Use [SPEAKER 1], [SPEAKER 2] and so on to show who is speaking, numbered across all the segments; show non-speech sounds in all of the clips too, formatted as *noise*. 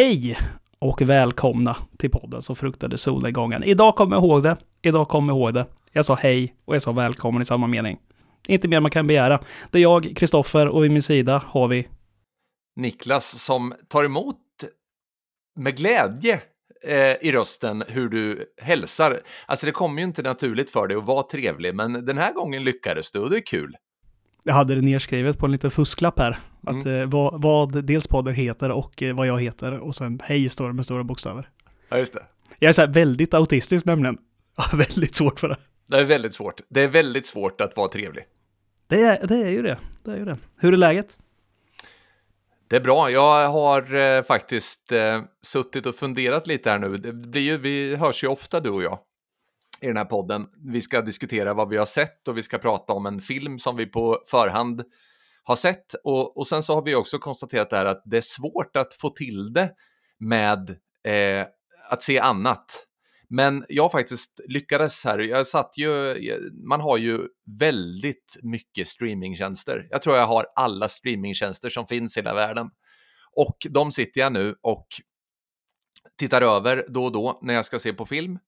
[SPEAKER 1] Hej och välkomna till podden som fruktade solnedgången. Idag kommer jag ihåg det. Idag kommer jag ihåg det. Jag sa hej och jag sa välkommen i samma mening. Inte mer man kan begära. Det är jag, Kristoffer, och vid min sida har vi
[SPEAKER 2] Niklas som tar emot med glädje eh, i rösten hur du hälsar. Alltså det kommer ju inte naturligt för dig att vara trevlig, men den här gången lyckades du och det är kul.
[SPEAKER 1] Jag hade det nedskrivet på en liten fusklapp här. Att,
[SPEAKER 2] Mm.
[SPEAKER 1] eh, vad, vad dels podden heter och eh, vad jag heter. Och sen hej står det med stora bokstäver.
[SPEAKER 2] Ja, just det.
[SPEAKER 1] Jag är så här väldigt autistisk nämligen. *laughs* Jag väldigt svårt för det.
[SPEAKER 2] Det är väldigt svårt. Det är väldigt svårt att vara trevlig.
[SPEAKER 1] Det är, det är ju det. Det är ju det. Hur är läget?
[SPEAKER 2] Det är bra. Jag har eh, faktiskt eh, suttit och funderat lite här nu. Det blir ju, vi hörs ju ofta du och jag i den här podden. Vi ska diskutera vad vi har sett och vi ska prata om en film som vi på förhand har sett. Och, och sen så har vi också konstaterat där att det är svårt att få till det med eh, att se annat. Men jag faktiskt lyckades här. Jag satt ju, man har ju väldigt mycket streamingtjänster. Jag tror jag har alla streamingtjänster som finns i hela världen. Och de sitter jag nu och tittar över då och då när jag ska se på film.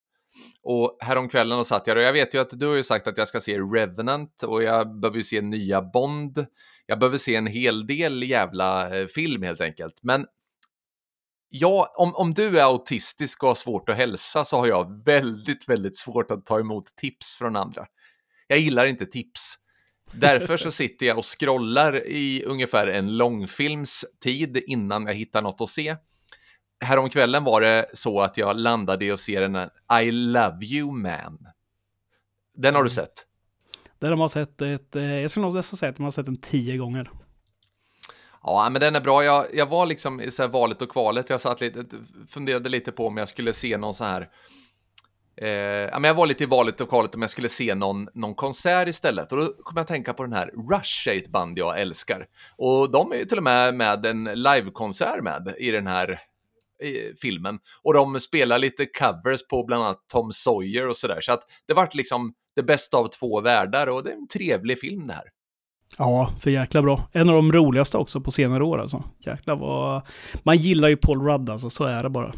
[SPEAKER 2] Och häromkvällen och satt jag och jag vet ju att du har ju sagt att jag ska se Revenant och jag behöver ju se nya Bond. Jag behöver se en hel del jävla eh, film helt enkelt. Men ja, om, om du är autistisk och har svårt att hälsa så har jag väldigt, väldigt svårt att ta emot tips från andra. Jag gillar inte tips. Därför så *laughs* sitter jag och scrollar i ungefär en långfilms tid innan jag hittar något att se. Häromkvällen var det så att jag landade i att se den här I Love You Man. Den har du sett?
[SPEAKER 1] Där har man sett ett, eh, jag skulle nog nästan säga att man har sett den tio gånger.
[SPEAKER 2] Ja, men den är bra. Jag, jag var liksom i så här valet och kvalet. Jag satt lite, funderade lite på om jag skulle se någon så här. Eh, men jag var lite i valet och kvalet om jag skulle se någon, någon konsert istället. Och då kom jag att tänka på den här Rush, ett band jag älskar. Och de är ju till och med med en livekonsert med i den här i filmen. Och de spelar lite covers på bland annat Tom Sawyer och sådär. Så att det vart liksom det bästa av två världar och det är en trevlig film det här.
[SPEAKER 1] Ja, för jäkla bra. En av de roligaste också på senare år alltså. Jäklar vad... Man gillar ju Paul Rudd alltså, så är det bara.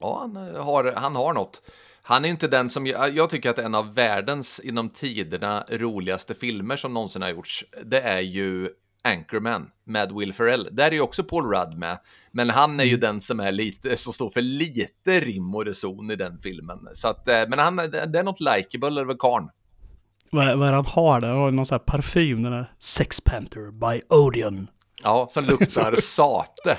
[SPEAKER 2] Ja, han har, han har något. Han är inte den som, jag, jag tycker att en av världens inom tiderna roligaste filmer som någonsin har gjorts, det är ju Anchorman med Will Ferrell. Där är ju också Paul Rudd med, men han är ju den som är lite, som står för lite rim och reson i den filmen. Så att, eh, men han, det är något likeable över karln.
[SPEAKER 1] Vad, vad är han har där? Har någon sån här parfym, den där Sex Panther by Odeon.
[SPEAKER 2] Ja, som luktar *laughs* sate.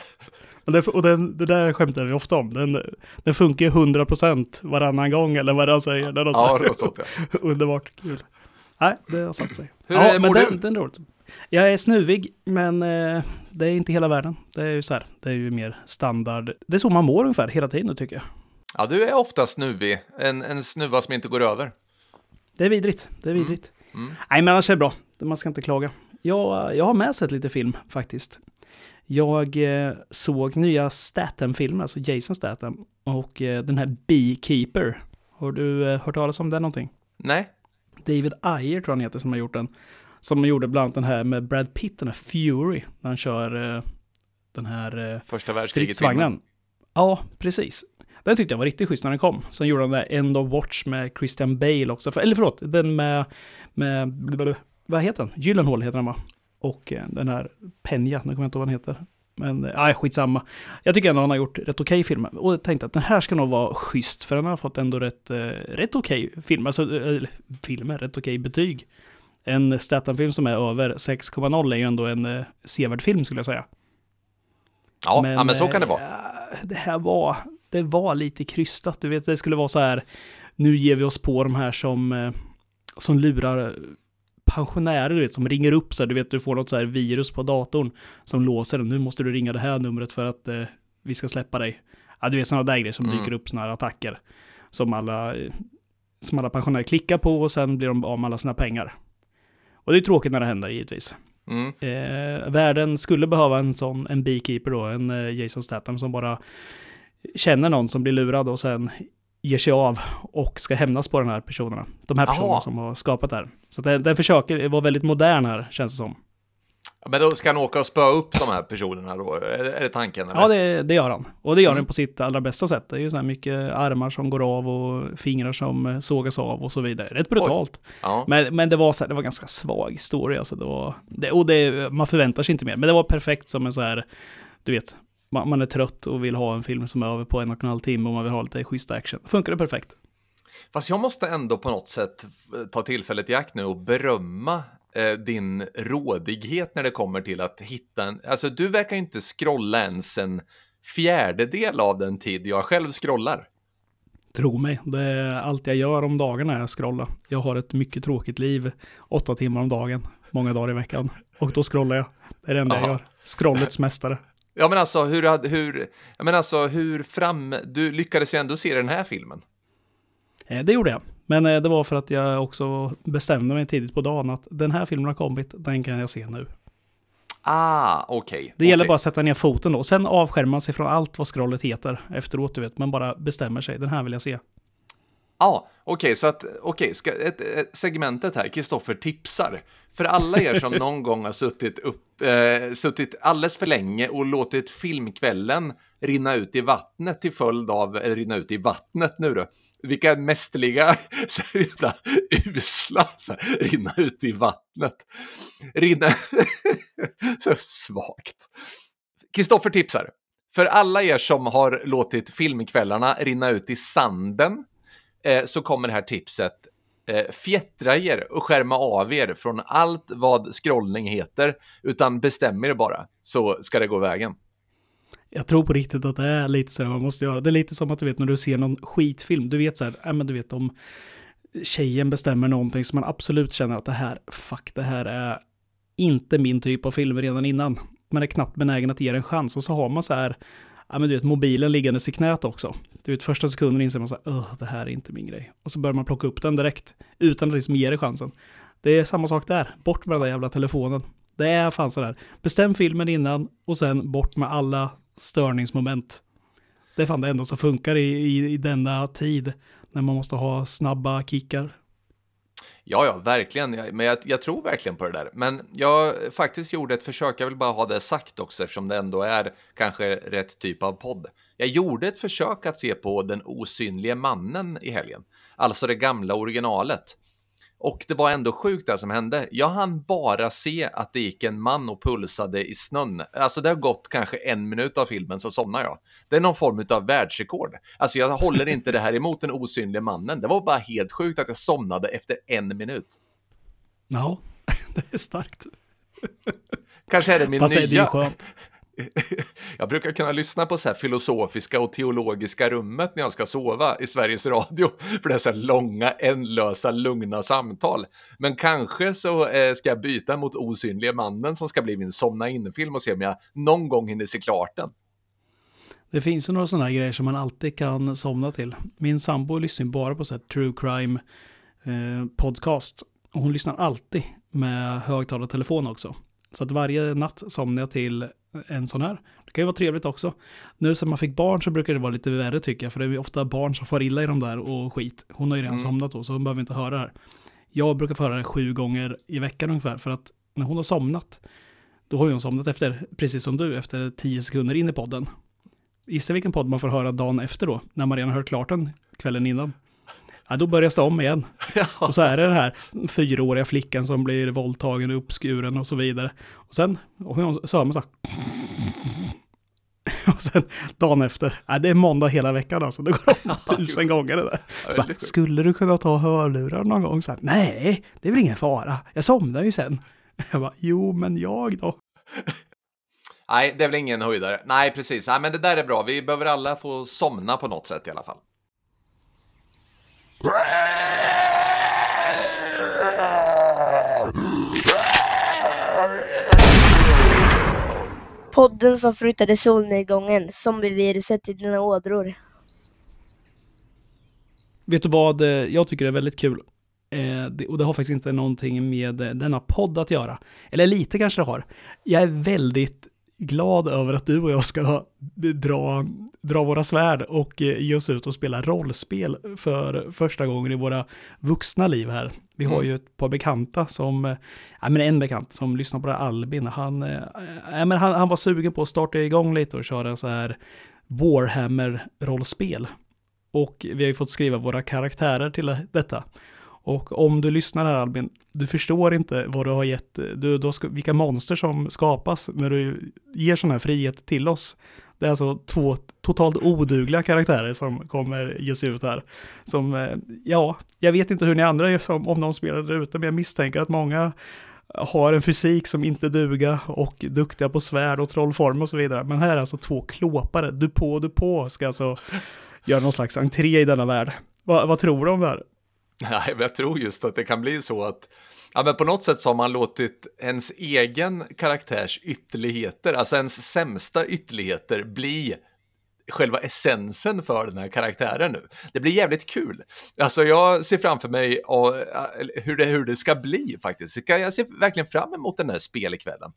[SPEAKER 1] Och, det, och den, det där skämtar vi ofta om. Den, den funkar ju 100% varannan gång, eller vad han säger.
[SPEAKER 2] Ja, det var sånt, ja. *laughs*
[SPEAKER 1] Underbart kul. Nej, det har satt sig.
[SPEAKER 2] Hur
[SPEAKER 1] ja,
[SPEAKER 2] är-
[SPEAKER 1] men den,
[SPEAKER 2] du?
[SPEAKER 1] den är roligt. Jag är snuvig, men eh, det är inte hela världen. Det är ju så här, det är ju mer standard. Det är så man mår ungefär hela tiden tycker jag.
[SPEAKER 2] Ja, du är ofta snuvig. En, en snuva som inte går över.
[SPEAKER 1] Det är vidrigt. Det är vidrigt. Nej, men annars är det bra. Man ska inte klaga. Jag, jag har med sett lite film faktiskt. Jag eh, såg nya Statham-filmer, alltså Jason Statham, och eh, den här Beekeeper. Har du hört talas om den någonting?
[SPEAKER 2] Nej?
[SPEAKER 1] David Ayer tror jag han heter som har gjort den. Som gjorde bland annat den här med Brad Pitt, den här Fury, när han kör eh, den här eh,
[SPEAKER 2] Första
[SPEAKER 1] stridsvagnen. Ja, precis. Den tyckte jag var riktigt schysst när den kom. Sen gjorde han den där End of Watch med Christian Bale också. För, eller förlåt, den med, med, vad heter den? Gyllenhaal heter den va? Och eh, den här Penja, nu kommer jag inte ihåg vad den heter. Men, eh, nej, skitsamma. Jag tycker ändå han har gjort rätt okej filmer. Och jag tänkte att den här ska nog vara schysst, för den har fått ändå rätt, eh, rätt okej film. Alltså, eh, filmer, rätt okej betyg. En Statham-film som är över 6,0 är ju ändå en eh, sevärd film skulle jag säga.
[SPEAKER 2] Ja, men, ja, men så kan det
[SPEAKER 1] eh,
[SPEAKER 2] vara.
[SPEAKER 1] Det här var, det var lite krystat. Du vet, det skulle vara så här, nu ger vi oss på de här som, eh, som lurar pensionärer, du vet, som ringer upp så här, du vet, du får något så här virus på datorn som låser den. Nu måste du ringa det här numret för att eh, vi ska släppa dig. Ja, du vet sådana där grejer som
[SPEAKER 2] Mm.
[SPEAKER 1] dyker upp, sådana här attacker. Som alla, eh, som alla pensionärer klickar på och sen blir de av med alla sina pengar. Och det är tråkigt när det händer givetvis.
[SPEAKER 2] Mm.
[SPEAKER 1] Eh, världen skulle behöva en sån, en beekeeper då, en eh, Jason Statham som bara känner någon som blir lurad och sen ger sig av och ska hämnas på den här personerna. De här personerna
[SPEAKER 2] Aha.
[SPEAKER 1] som har skapat det här. Så den, den försöker vara väldigt modern här, känns det som.
[SPEAKER 2] Men då ska han åka och spöa upp de här personerna då? Är det, är det tanken? Eller?
[SPEAKER 1] Ja, det, det gör han. Och det gör
[SPEAKER 2] Mm.
[SPEAKER 1] han på sitt allra bästa sätt. Det är ju så här mycket armar som går av och fingrar som eh, sågas av och så vidare. Rätt brutalt.
[SPEAKER 2] Ja.
[SPEAKER 1] Men, men det var så här, det var ganska svag historia. Alltså det var, det, och det, man förväntar sig inte mer. Men det var perfekt som en så här, du vet, man, man är trött och vill ha en film som är över på en och en halv timme och man vill ha lite schysst action. Funkar det perfekt?
[SPEAKER 2] Fast jag måste ändå på något sätt ta tillfället i akt nu och berömma eh, din rådighet när det kommer till att hitta en... Alltså du verkar ju inte scrolla ens en fjärdedel av den tid jag själv scrollar.
[SPEAKER 1] Tro mig, det är allt jag gör om dagarna är att scrolla. Jag har ett mycket tråkigt liv, åtta timmar om dagen, många dagar i veckan. Och då scrollar jag. Det är det enda jag
[SPEAKER 2] Aha.
[SPEAKER 1] gör. Scrollets mästare.
[SPEAKER 2] Ja men alltså hur, hur, men alltså hur fram... Du lyckades ju ändå se den här filmen.
[SPEAKER 1] Eh, Det gjorde jag. Men eh, det var för att jag också bestämde mig tidigt på dagen att den här filmen har kommit, den kan jag se nu.
[SPEAKER 2] Ah, okej.
[SPEAKER 1] Det gäller
[SPEAKER 2] okej.
[SPEAKER 1] bara att sätta ner foten då. Sen avskärmar man sig från allt vad scrollet heter efteråt, du vet. Man bara bestämmer sig, den här vill jag se.
[SPEAKER 2] Ja, okej, så att, okej, ett, ett, segmentet här, Kristoffer tipsar. För alla er som *laughs* någon gång har suttit, upp, eh, suttit alldeles för länge och låtit filmkvällen rinna ut i vattnet till följd av, eller rinna ut i vattnet nu då, vilka mästerliga, *laughs* så jävla usla, så här, rinna ut i vattnet. Rinna, *laughs* så svagt. Kristoffer tipsar. För alla er som har låtit filmkvällarna rinna ut i sanden eh, så kommer det här tipset eh, fjättra er och skärma av er från allt vad scrollning heter, utan bestäm er bara så ska det gå vägen.
[SPEAKER 1] Jag tror på riktigt att det är lite så här man måste göra. Det är lite som att du vet när du ser någon skitfilm. Du vet så här, äh, men du vet om tjejen bestämmer någonting som man absolut känner att det här, fuck, det här är inte min typ av film redan innan. Man är knappt benägen att ge det en chans och så har man så här, ja men du vet mobilen liggandes i knät också. Du vet första sekunden inser man så här, det här är inte min grej. Och så börjar man plocka upp den direkt utan att liksom ge det chansen. Det är samma sak där, bort med den där jävla telefonen. Det är fan sådär, bestäm filmen innan och sen bort med alla störningsmoment. Det är fan det enda som funkar i, i, i denna tid när man måste ha snabba kickar.
[SPEAKER 2] Ja, ja, verkligen. Men jag, jag tror verkligen på det där. Men jag faktiskt gjorde ett försök, jag vill bara ha det sagt också eftersom det ändå är kanske rätt typ av podd. Jag gjorde ett försök att se på Den osynlige mannen i helgen. Alltså det gamla originalet. Och det var ändå sjukt det som hände. Jag hann bara se att det gick en man och pulsade i snön. Alltså det har gått kanske en minut av filmen så somnar jag. Det är någon form av världsrekord. Alltså jag håller inte det här emot den osynliga mannen. Det var bara helt sjukt att jag somnade efter en minut.
[SPEAKER 1] Ja, *laughs* det är starkt.
[SPEAKER 2] Kanske är det min
[SPEAKER 1] Fast det, det är
[SPEAKER 2] nya...
[SPEAKER 1] skönt. *laughs*
[SPEAKER 2] jag brukar kunna lyssna på så här filosofiska och teologiska rummet när jag ska sova i Sveriges Radio. *laughs* För det är så här långa, ändlösa, lugna samtal. Men kanske så eh, ska jag byta mot Osynliga mannen som ska bli min somna in-film och se om jag någon gång hinner se klart den.
[SPEAKER 1] Det finns ju några sådana här grejer som man alltid kan somna till. Min sambo lyssnar ju bara på så här true crime eh, podcast. Och hon lyssnar alltid med högtalartelefon också. Så att varje natt somnar jag till en sån här. Det kan ju vara trevligt också. Nu sen man fick barn så brukar det vara lite värre tycker jag. För det är ofta barn som får illa i de där och skit. Hon har ju redan
[SPEAKER 2] Mm.
[SPEAKER 1] somnat då så hon behöver inte höra det här. Jag brukar få höra det sju gånger i veckan ungefär. För att när hon har somnat, då har ju hon somnat efter, precis som du, efter tio sekunder in i podden. Gissa vilken podd man får höra dagen efter då, när man redan har hört klart den kvällen innan. Ja, då börjar det om igen. *laughs* Och så är det den här fyraåriga flickan som blir våldtagen och uppskuren och så vidare. Och sen, och hon- så hör man så här. Och sen dagen efter, ja, det är måndag hela veckan alltså, det går om *laughs* tusen gånger det där. Så bara, skulle du kunna ta hörlurar någon gång? Så här, Nej, det är väl ingen fara, jag somnar ju sen. *laughs* Jag bara, jo men jag då?
[SPEAKER 2] Nej, det är väl ingen höjdare. Nej, precis. Nej, men det där är bra. Vi behöver alla få somna på något sätt i alla fall.
[SPEAKER 3] Podden som flyttade solnedgången, zombieviruset i dina ådror.
[SPEAKER 1] Vet du vad eh, jag tycker är väldigt kul? Eh, det, och det har faktiskt inte någonting med eh, denna podd att göra. Eller lite kanske det har. Jag är väldigt glad över att du och jag ska dra, dra våra svärd och eh, ge oss ut och spela rollspel för första gången i våra vuxna liv här. Vi har
[SPEAKER 2] Mm.
[SPEAKER 1] ju ett par bekanta som, eh, ja men en bekant som lyssnar på det här, Albin, han, eh, ja, men han, han var sugen på att starta igång lite och köra så här Warhammer-rollspel. Och vi har ju fått skriva våra karaktärer till detta. Och om du lyssnar här Albin, du förstår inte vad du har gett, du, då ska, vilka monster som skapas när du ger sån här frihet till oss. Det är alltså två totalt odugliga karaktärer som kommer ge sig ut här. Som, eh, ja, jag vet inte hur ni andra gör som, om någon spelar där ute, men jag misstänker att många har en fysik som inte duga och duktiga på svärd och trollform och så vidare. Men här är alltså två klåpare, du på, du på, ska alltså göra någon slags entré i denna värld. Va, vad tror du om det här?
[SPEAKER 2] Nej, men jag tror just att det kan bli så att Ja, men på något sätt så har man låtit ens egen karaktärs ytterligheter, alltså ens sämsta ytterligheter, bli själva essensen för den här karaktären nu. Det blir jävligt kul. Alltså jag ser framför mig och, hur, det, hur det ska bli faktiskt. Jag ser verkligen fram emot den här spelkvällen.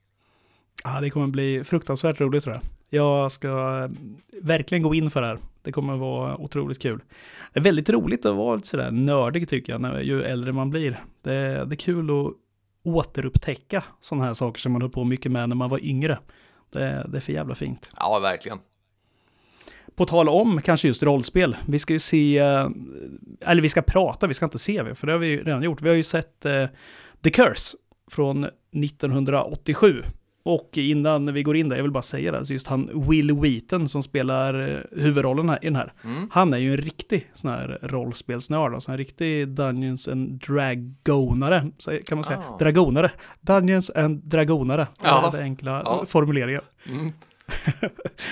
[SPEAKER 1] Ja, det kommer bli fruktansvärt roligt tror jag. Jag ska eh, verkligen gå in för det här. Det kommer vara otroligt kul. Det är väldigt roligt att vara lite sådär nördig tycker jag, när, ju äldre man blir. Det, det är kul att återupptäcka sådana här saker som man höll på mycket med när man var yngre. Det, det är för jävla fint.
[SPEAKER 2] Ja, verkligen.
[SPEAKER 1] På tal om kanske just rollspel, vi ska ju se, eh, eller vi ska prata, vi ska inte se, för det har vi redan gjort. Vi har ju sett eh, The Curse från 1987. Och innan vi går in där, jag vill bara säga det, alltså just han Will Wheaton som spelar eh, huvudrollen här, i den här.
[SPEAKER 2] Mm.
[SPEAKER 1] Han är ju en riktig sån här rollspelsnörd, alltså en riktig Dungeons and Dragonare, så kan man säga.
[SPEAKER 2] Ah.
[SPEAKER 1] Dragonare. Dungeons and Dragonare.
[SPEAKER 2] Ja.
[SPEAKER 1] Det enkla
[SPEAKER 2] Ja.
[SPEAKER 1] formuleringar.
[SPEAKER 2] Mm.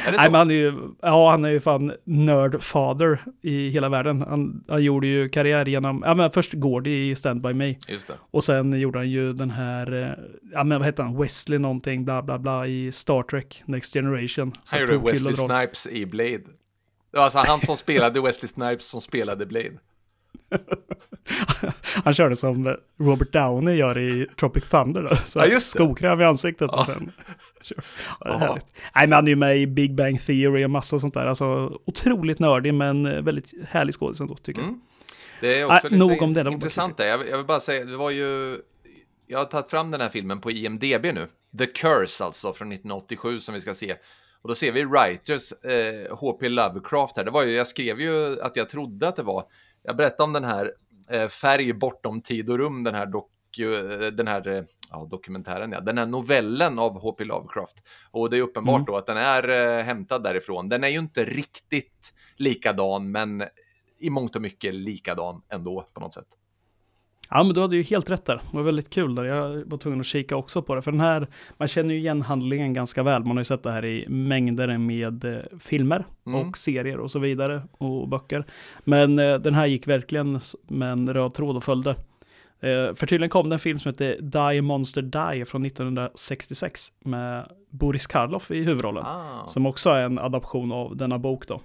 [SPEAKER 1] Nej, men han är ju, ja, han är ju fan nerdfather i hela världen. Han, han gjorde ju karriär genom, ja men först Gordy i Stand By Me.
[SPEAKER 2] Just det.
[SPEAKER 1] Och sen gjorde han ju den här, eh, ja men vad heter han, Wesley någonting, bla bla bla i Star Trek Next Generation. Så
[SPEAKER 2] Han gjorde Wesley. Snipes i Blade. Det var alltså han som spelade *laughs* Wesley Snipes som spelade Blade. *laughs*
[SPEAKER 1] Han körde som Robert Downey gör i Tropic Thunder. Då. Så
[SPEAKER 2] Ja, just.
[SPEAKER 1] Skokräm i ansiktet och sen... *laughs* Ja. Nej, men han är ju med i Big Bang Theory och massa sånt där. Alltså otroligt nördig men eh, väldigt härlig skådis ändå tycker jag.
[SPEAKER 2] Mm. Det är också
[SPEAKER 1] nog
[SPEAKER 2] lite
[SPEAKER 1] om det,
[SPEAKER 2] intressant. där. Jag, vill- jag vill bara säga, det var ju... Jag har tagit fram den här filmen på IMDB nu. The Curse alltså, från 1987 som vi ska se. Och då ser vi writers, eh, H.P. Lovecraft här. Det var ju, jag skrev ju att jag trodde att det var... Jag berättade om den här eh, Färg bortom tid och rum, den här, doku, eh, den här eh, ja, dokumentären, ja. den här novellen av H.P. Lovecraft. Och det är uppenbart
[SPEAKER 1] Mm.
[SPEAKER 2] då att den är eh, hämtad därifrån. Den är ju inte riktigt likadan, men i mångt och mycket likadan ändå på något sätt.
[SPEAKER 1] Ja, men du hade ju helt rätt där. Det var väldigt kul där. Jag var tvungen att kika också på det. För den här, man känner ju igen handlingen ganska väl. Man har ju sett det här i mängder med eh, filmer
[SPEAKER 2] Mm.
[SPEAKER 1] och serier och så vidare. Och böcker. Men eh, den här gick verkligen med en röd tråd och följde. Eh, för tydligen kom det en film som heter Die Monster Die från 1966 med Boris Karloff i huvudrollen.
[SPEAKER 2] Ah.
[SPEAKER 1] Som också är en adaption av denna bok då.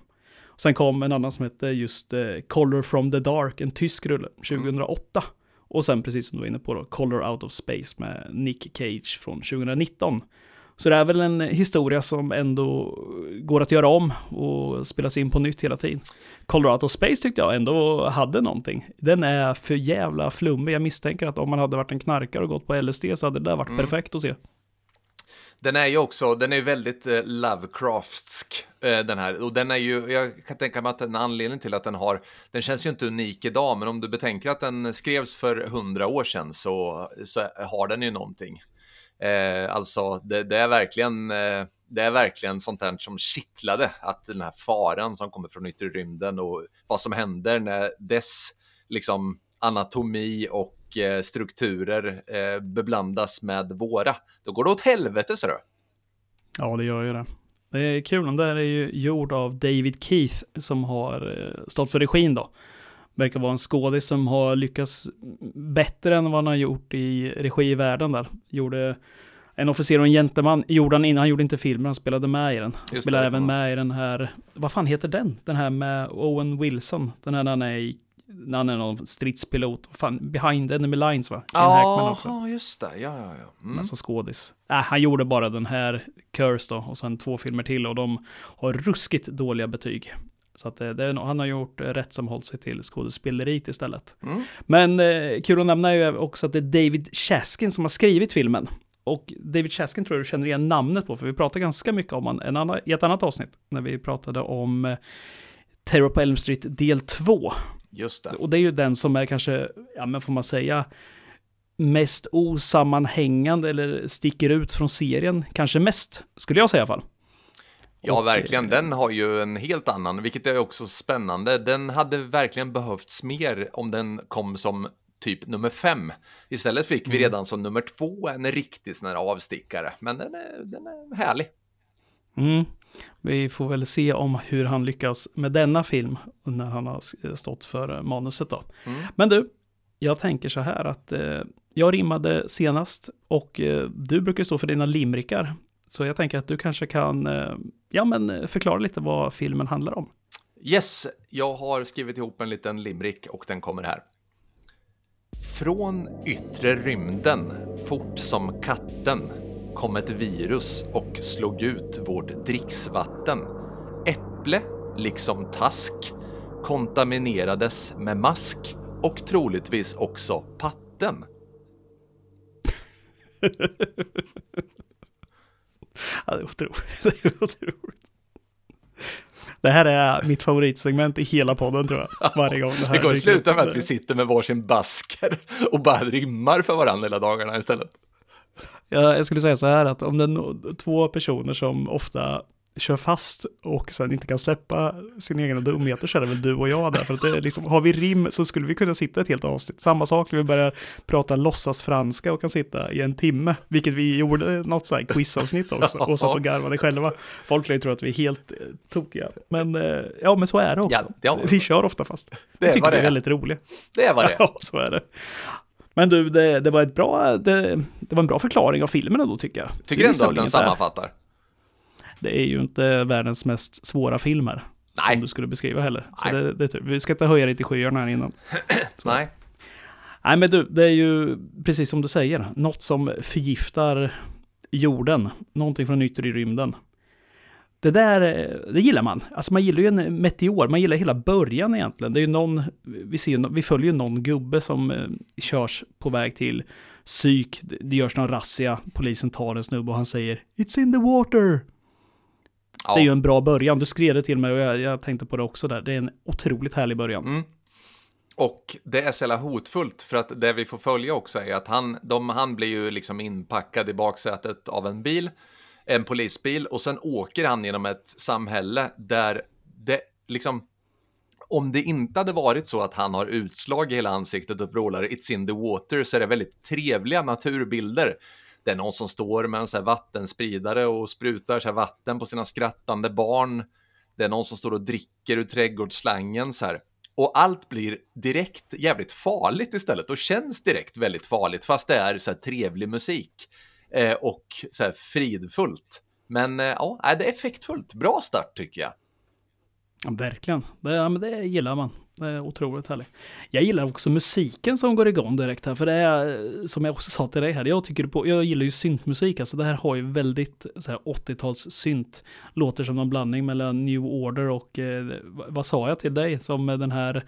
[SPEAKER 1] Sen kom en annan som hette just eh, Color from the Dark, en tysk rulle, 2008. Och sen precis som du var inne på då, Color Out of Space med Nick Cage från 2019. Så det är väl en historia som ändå går att göra om och spelas in på nytt hela tiden. Color Out of Space tyckte jag ändå hade någonting. Den är för jävla flummig. Jag misstänker att om man hade varit en knarkare och gått på LSD så hade det där varit
[SPEAKER 2] Mm.
[SPEAKER 1] perfekt att se.
[SPEAKER 2] Den är ju också, den är ju väldigt eh, Lovecraftsk, eh, den här. Och den är ju, jag kan tänka mig att en anledning till att den har, den känns ju inte unik idag, men om du betänker att den skrevs för hundra år sedan så, så har den ju någonting. Eh, alltså, det, det är verkligen, eh, det är verkligen sånt här som kittlade, att den här faran som kommer från yttre rymden och vad som händer när dess liksom anatomi och eh, strukturer eh, beblandas med våra. Då går det åt helvete, så du.
[SPEAKER 1] Ja, det gör ju det. Det är kul, den där är ju gjord av David Keith som har eh, stått för regin då. Verkar vara en skådis som har lyckats bättre än vad han har gjort i regi i världen där. Gjorde en officer och en gentleman, gjorde han innan, han gjorde inte filmen, han spelade med i den. Han spelar
[SPEAKER 2] det
[SPEAKER 1] även med i den här, vad fan heter den? Den här med Owen Wilson, den här när han är i han är någon stridspilot. Fan, behind enemy lines va? Gene Hackman också.
[SPEAKER 2] Ja, just det. Ja, ja, ja. Mm.
[SPEAKER 1] Alltså skådis. Äh, han gjorde bara den här Curse då och sen två filmer till och de har ruskigt dåliga betyg. Så att det, det nog- han har gjort eh, rätt som hållit sig till skådespeleriet istället.
[SPEAKER 2] Mm.
[SPEAKER 1] Men eh, kul att nämna är ju också att det är David Chaskin som har skrivit filmen. Och David Chaskin tror jag du känner igen namnet på, för vi pratade ganska mycket om en annan, i ett annat avsnitt, när vi pratade om eh, Terror på Elm Street del 2.
[SPEAKER 2] Just det.
[SPEAKER 1] Och det är ju den som är kanske, ja men får man säga, mest osammanhängande eller sticker ut från serien. Kanske mest, skulle jag säga i alla fall.
[SPEAKER 2] Ja, verkligen.
[SPEAKER 1] eh,
[SPEAKER 2] Den har ju en helt annan, vilket är också spännande. Den hade verkligen behövts mer om den kom som typ nummer fem. Istället fick vi
[SPEAKER 1] Mm.
[SPEAKER 2] redan som nummer två en riktig sån här avstickare. Men den är, den är härlig.
[SPEAKER 1] Mm. Vi får väl se om hur han lyckas med denna film när han har stått för eh, manuset då.
[SPEAKER 2] Mm.
[SPEAKER 1] Men du, jag tänker så här att eh, jag rimmade senast och eh, du brukar stå för dina limrikar. Så jag tänker att du kanske kan eh, ja, men förklara lite vad filmen handlar om.
[SPEAKER 2] Yes, jag har skrivit ihop en liten limrik och den kommer här. Från yttre rymden, fort som katten, kom ett virus och slog ut vårt dricksvatten. Äpple, liksom task, kontaminerades med mask och troligtvis också patten. *laughs*
[SPEAKER 1] Ja, det är otroligt. *laughs* Det är otroligt. Det här är mitt favoritsegment i hela podden tror jag. Varje gång det här
[SPEAKER 2] Det
[SPEAKER 1] dyker upp.
[SPEAKER 2] sluta med att vi sitter med varsin basker och bara rimmar för varandra hela dagarna istället.
[SPEAKER 1] Ja, jag skulle säga så här att om det är två personer som ofta kör fast och sen inte kan släppa sina egna dumheter så är det väl du och jag där. För att det är liksom, har vi rim så skulle vi kunna sitta ett helt avsnitt. Samma sak när vi börjar prata låtsas franska och kan sitta i en timme. Vilket vi gjorde något så här quizavsnitt också *laughs* och satt och garvade själva. Folk lär ju tro att vi är helt eh, tokiga. Men eh, ja, men så är det också.
[SPEAKER 2] Ja, ja.
[SPEAKER 1] Vi kör ofta fast.
[SPEAKER 2] Det
[SPEAKER 1] Jag
[SPEAKER 2] är
[SPEAKER 1] tycker
[SPEAKER 2] vad
[SPEAKER 1] vi
[SPEAKER 2] det
[SPEAKER 1] är väldigt roliga.
[SPEAKER 2] Det är vad det är. *laughs*
[SPEAKER 1] Ja, så är det. Men du, det, det var ett bra, det, det var en bra förklaring av filmen då tycker jag.
[SPEAKER 2] Tycker
[SPEAKER 1] Det
[SPEAKER 2] ändå att den sammanfattar.
[SPEAKER 1] Det är ju inte världens mest svåra filmer.
[SPEAKER 2] Nej.
[SPEAKER 1] Som du skulle beskriva heller. Så det, det, vi ska inte höja dig till skyarna här innan. *clears throat*
[SPEAKER 2] Nej.
[SPEAKER 1] Nej men du, det är ju precis som du säger. Något som förgiftar jorden. Någonting från yttre i rymden. Det där, eh, det gillar man. Alltså man gillar ju en meteor, man gillar hela början egentligen. Det är ju någon, vi, ser, vi följer ju någon gubbe som eh, körs på väg till psyk. Det det görs någon razzia, polisen tar en snubbe och han säger It's in the water.
[SPEAKER 2] Ja.
[SPEAKER 1] Det är ju en bra början. Du skrev det till mig och jag, jag tänkte på det också där. Det är en otroligt härlig början.
[SPEAKER 2] Mm. Och det är så jävla hotfullt för att det vi får följa också är att han, de, han blir ju liksom inpackad i baksätet av en bil, en polisbil och sen åker han genom ett samhälle där det liksom om det inte hade varit så att han har utslag i hela ansiktet och vrålar It's in the water så är det väldigt trevliga naturbilder. Det är någon som står med en så här vattenspridare och sprutar så här vatten på sina skrattande barn. Det är någon som står och dricker ur trädgårdsslangen så här. Och allt blir direkt jävligt farligt istället och känns direkt väldigt farligt fast det är så här trevlig musik eh, och så här fridfullt. Men eh, ja, det är effektfullt. Bra start tycker jag.
[SPEAKER 1] Ja, verkligen. Det, ja, men det gillar man. Det är otroligt härligt. Jag gillar också musiken som går igång direkt här. För det är, eh, som jag också sa till dig här, jag, tycker på, jag gillar ju syntmusik. Alltså det här har ju väldigt så här 80-tals synt. Låter som någon blandning mellan New Order och, eh, vad- sa jag till dig? Som den här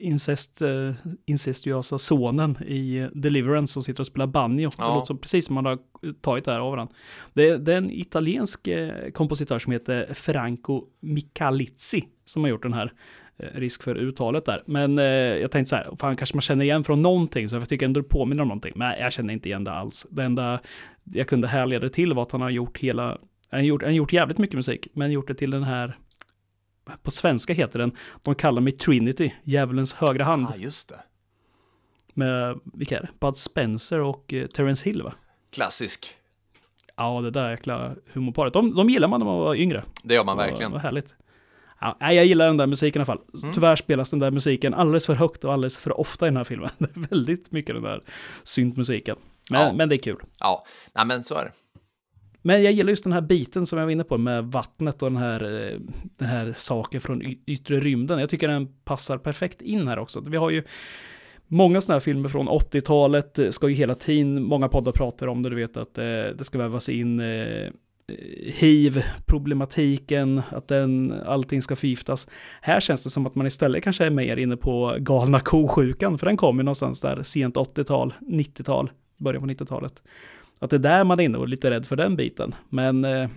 [SPEAKER 1] incest, eh, incestuösa sonen i eh, Deliverance som sitter och spelar banjo. Det
[SPEAKER 2] Ja.
[SPEAKER 1] låter som precis som man har tagit det här av varandra. Det, det är en italiensk eh, kompositör som heter Franco Michalizzi som har gjort den här. Eh, risk för uttalet där. Men eh, jag tänkte så här, fan kanske man känner igen från någonting, så jag tycker ändå det påminner om någonting. Men jag känner inte igen det alls. Det enda jag kunde härleda det till var att han har gjort hela, han har gjort, han gjort jävligt mycket musik, men gjort det till den här, på svenska heter den, de kallar mig Trinity, djävulens högra hand,
[SPEAKER 2] Ja, just det.
[SPEAKER 1] med, vilka är det? Bud Spencer och eh, Terence Hill va?
[SPEAKER 2] Klassisk.
[SPEAKER 1] Ja, det där jäkla humorparet. De, de gillar man när man var yngre.
[SPEAKER 2] Det gör man verkligen.
[SPEAKER 1] Vad härligt. Ja, jag gillar den där musiken i alla fall.
[SPEAKER 2] Mm.
[SPEAKER 1] Tyvärr spelas den där musiken alldeles för högt och alldeles för ofta i den här filmen. *laughs* Det är väldigt mycket den där syntmusiken. Men,
[SPEAKER 2] Ja.
[SPEAKER 1] men det är kul.
[SPEAKER 2] Ja, nej men så är det.
[SPEAKER 1] Men jag gillar just den här biten som jag var inne på med vattnet och den här, eh, den här saken från yttre rymden. Jag tycker den passar perfekt in här också. Vi har ju många sådana här filmer från 80-talet, eh, ska ju hela tiden, många poddar pratar om det, du vet att det ska vävas in hiv-problematiken, att den, allting ska förgiftas. Här känns det som att man istället kanske är mer inne på galna kosjukan, för den kom ju någonstans där sent 80-tal, 90-tal, början på 90-talet. Att det är där man är inne och är lite rädd för den biten. Men eh,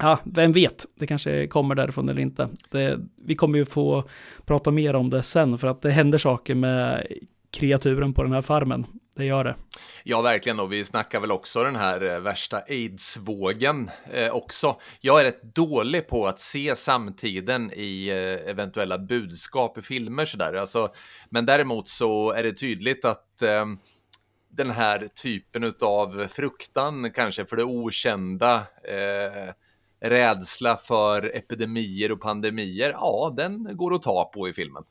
[SPEAKER 1] ja, vem vet, det kanske kommer därifrån eller inte. Det, vi kommer ju få prata mer om det sen, för att det händer saker med kreaturen på den här farmen. Det gör det.
[SPEAKER 2] Ja, verkligen. Och vi snackar väl också den här eh, värsta aids-vågen eh, också. Jag är rätt dålig på att se samtiden i eh, eventuella budskap i filmer sådär. Alltså, men däremot så är det tydligt att eh, den här typen av fruktan kanske för det okända, eh, rädsla för epidemier och pandemier, ja, den går att ta på i filmen.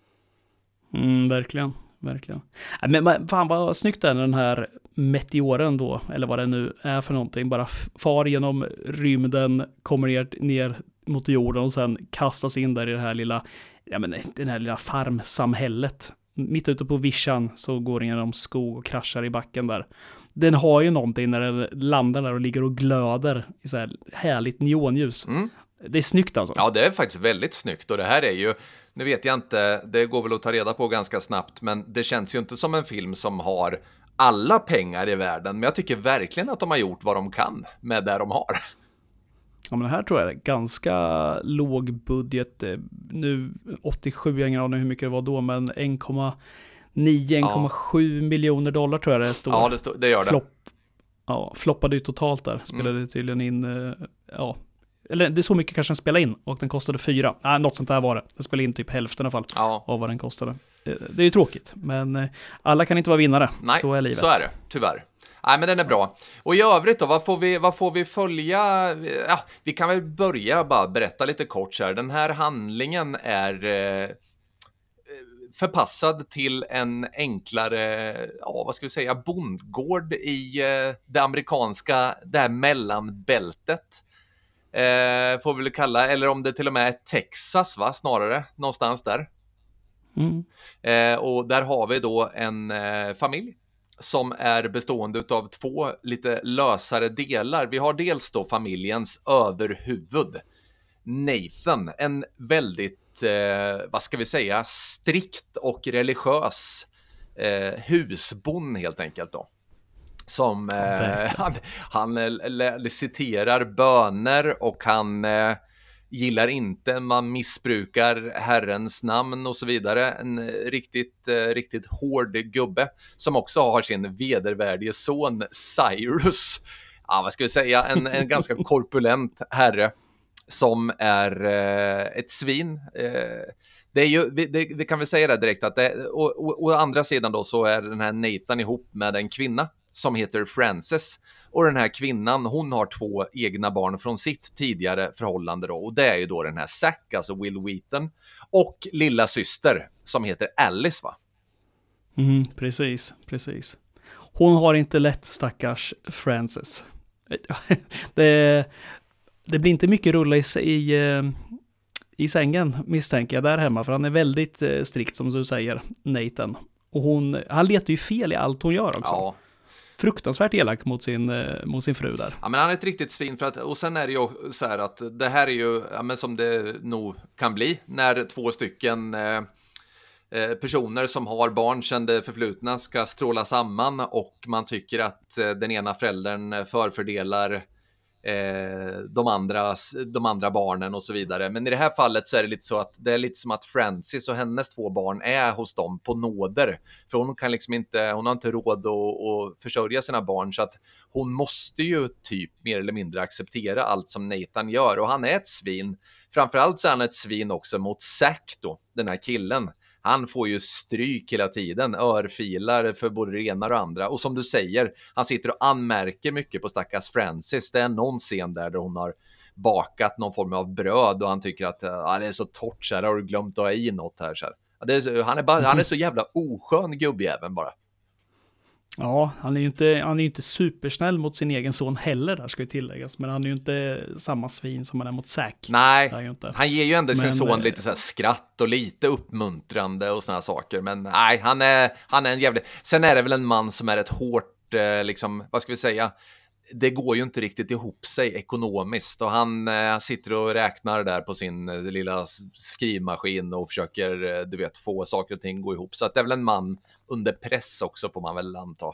[SPEAKER 1] Mm, verkligen, verkligen. Men fan vad snyggt är den här meteoren då, eller vad det nu är för någonting, bara far genom rymden, kommer ner, ner mot jorden och sen kastas in där i det här lilla, ja men det här lilla farmsamhället mitt ute på vischan så går den genom skog och kraschar i backen där. Den har ju någonting när den landar där och ligger och glöder i så här härligt neonljus. Mm. Det är snyggt alltså.
[SPEAKER 2] Ja, det är faktiskt väldigt snyggt och det här är ju, nu vet jag inte, det går väl att ta reda på ganska snabbt, men det känns ju inte som en film som har alla pengar i världen, men jag tycker verkligen att de har gjort vad de kan med det de har.
[SPEAKER 1] Ja, men här tror jag det är ganska låg budget. Eh, nu 87, jag har ingen aning hur mycket det var då, men 1,9-1,7 ja. miljoner dollar tror jag det står.
[SPEAKER 2] Ja, det, stå, det gör det. Flopp,
[SPEAKER 1] ja, floppade ju totalt där, spelade mm. tydligen in, eh, ja, eller det är så mycket kanske den spelade in och den kostade fyra. Nej, något sånt där var det. Den spelade in typ hälften i alla fall ja. av vad den kostade. Eh, det är ju tråkigt, men alla kan inte vara vinnare.
[SPEAKER 2] Nej,
[SPEAKER 1] så är livet.
[SPEAKER 2] så är det, tyvärr. Nej, men den är bra. Och i övrigt då, vad får vi, vad får vi följa? Ja, vi kan väl börja bara berätta lite kort så här. Den här handlingen är eh, förpassad till en enklare, ja, vad ska vi säga, bondgård i eh, det amerikanska, det här mellanbältet. Eh, får vi väl kalla, eller om det till och med är Texas, va, snarare, någonstans där. Mm. Eh, och där har vi då en eh, familj som är bestående av två lite lösare delar. Vi har dels då familjens överhuvud, Nathan, en väldigt, eh, vad ska vi säga, strikt och religiös eh, husbond helt enkelt då. Som eh, han, han citerar böner och han eh, gillar inte, man missbrukar Herrens namn och så vidare. En riktigt, eh, riktigt hård gubbe som också har sin vedervärdige son Cyrus. Ja, vad ska vi säga, en, en *laughs* ganska korpulent herre som är eh, ett svin. Eh, det är ju, det, det kan vi säga det direkt att det, och, och, å andra sidan då så är den här Nathan ihop med en kvinna som heter Frances. Och den här kvinnan, hon har två egna barn från sitt tidigare förhållande då. Och det är ju då den här Zack, alltså Will Wheaton, och lilla syster som heter Alice va?
[SPEAKER 1] Mm, precis, precis. Hon har inte lätt stackars Frances. *laughs* det, det blir inte mycket rulla i, i, eh, i sängen misstänker jag där hemma, för han är väldigt eh, strikt som du säger, Nathan. Och hon, han letar ju fel i allt hon gör också. Ja fruktansvärt elak mot sin, eh, mot sin fru där.
[SPEAKER 2] Ja, men han är ett riktigt svin för att, och sen är det ju så här att det här är ju, ja, men som det nog kan bli, när två stycken eh, eh personer som har barn sedan det förflutna ska stråla samman och man tycker att eh, den ena föräldern förfördelar eh, de, andra, de andra barnen och så vidare. Men i det här fallet så är det lite så att det är lite som att Francis och hennes två barn är hos dem på nåder. För hon kan liksom inte, hon har inte råd att, att försörja sina barn så att hon måste ju typ mer eller mindre acceptera allt som Nathan gör och han är ett svin. Framförallt så är han ett svin också mot Zack då, den här killen han får ju stryk hela tiden, örfilar för både det ena och det andra. Och som du säger, han sitter och anmärker mycket på stackars Francis. Det är någon scen där, där hon har bakat någon form av bröd och han tycker att ah, det är så torrt så här, har du glömt att ha i något här? Så här. är, han, är bara, han är så jävla oskön gubbjäveln bara.
[SPEAKER 1] Ja, han är ju inte, han är inte supersnäll mot sin egen son heller, där ska ju tilläggas. Men han är ju inte samma svin som han är mot Zack.
[SPEAKER 2] Nej, han ger ju ändå sin
[SPEAKER 1] Men,
[SPEAKER 2] son
[SPEAKER 1] eh,
[SPEAKER 2] lite så skratt och lite uppmuntrande och sådana saker. Men nej, han är, han är en jävlig... Sen är det väl en man som är ett hårt, eh, liksom, vad ska vi säga? Det går ju inte riktigt ihop sig ekonomiskt och han eh, sitter och räknar där på sin eh, lilla skrivmaskin och försöker, eh, du vet, få saker och ting gå ihop. Så att det är väl en man under press också får man väl anta.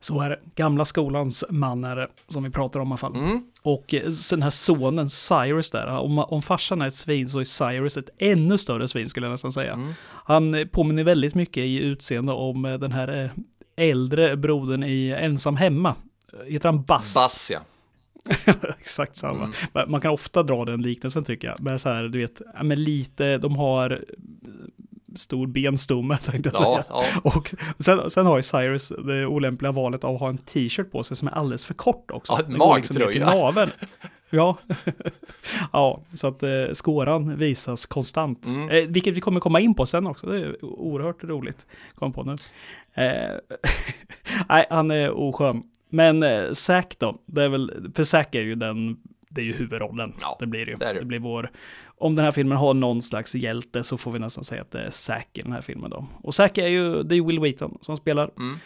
[SPEAKER 1] Så är det. Gamla skolans man är det, som vi pratar om i alla fall.
[SPEAKER 2] Mm.
[SPEAKER 1] Och eh, den här sonen, Cyrus där, om, om farsan är ett svin så är Cyrus ett ännu större svin skulle jag nästan säga.
[SPEAKER 2] Mm.
[SPEAKER 1] Han eh, påminner väldigt mycket i utseende om eh, den här äldre brodern i Ensam Hemma. Heter han Bass?
[SPEAKER 2] Bass, ja. *laughs*
[SPEAKER 1] Exakt samma.
[SPEAKER 2] Mm.
[SPEAKER 1] Man kan ofta dra den liknelsen tycker jag. Men så här, du vet, ja, men lite, de har eh, stor benstomme *laughs* tänkte jag
[SPEAKER 2] Ja,
[SPEAKER 1] säga.
[SPEAKER 2] ja.
[SPEAKER 1] Och sen, sen har ju Cyrus det olämpliga valet av att ha en t-shirt på sig som är alldeles för kort också.
[SPEAKER 2] Ja,
[SPEAKER 1] liksom
[SPEAKER 2] magtröja.
[SPEAKER 1] naveln. *laughs* Ja. ja, så att eh, skåran visas konstant.
[SPEAKER 2] Mm.
[SPEAKER 1] Eh, vilket vi kommer komma in på sen också. Det är oerhört roligt. Kom på nu. Eh, nej, han är oskön. Men eh, Zack då, det är väl, för Zack är ju den, det är ju huvudrollen.
[SPEAKER 2] Ja,
[SPEAKER 1] det blir det ju.
[SPEAKER 2] det det.
[SPEAKER 1] Blir vår, om den här filmen har någon slags hjälte så får vi nästan säga att det är Zack i den här filmen då. Och Zack är ju, det är ju Will Wheaton som spelar.
[SPEAKER 2] Mm.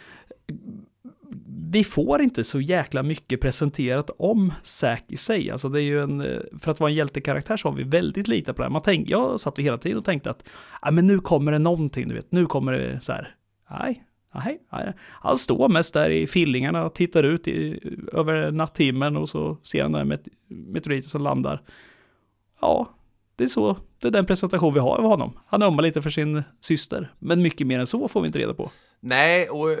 [SPEAKER 1] Vi får inte så jäkla mycket presenterat om Zack i sig. Alltså det är ju en, eh, för att vara en hjältekaraktär så har vi väldigt lite på det här. Man tänk, jag satt ju hela tiden och tänkte att, ja men nu kommer det någonting, du vet, nu kommer det så här, nej, nej. Han står mest där i fillingarna och tittar ut i, över natthimlen och så ser han den här meteoriten som landar. Ja, det är så, det är den presentation vi har av honom. Han ömmar lite för sin syster, men mycket mer än så får vi inte reda på.
[SPEAKER 2] Nej, och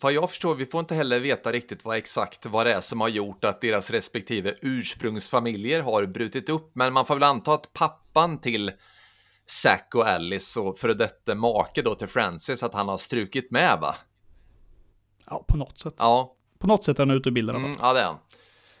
[SPEAKER 2] vad jag förstår, vi får inte heller veta riktigt vad exakt vad det är som har gjort att deras respektive ursprungsfamiljer har brutit upp. Men man får väl anta att pappan till Zack och Alice och före detta make då till Francis, att han har strukit med va?
[SPEAKER 1] Ja, på något sätt.
[SPEAKER 2] Ja,
[SPEAKER 1] På något sätt är han ute ur bilden
[SPEAKER 2] mm, ja det är han.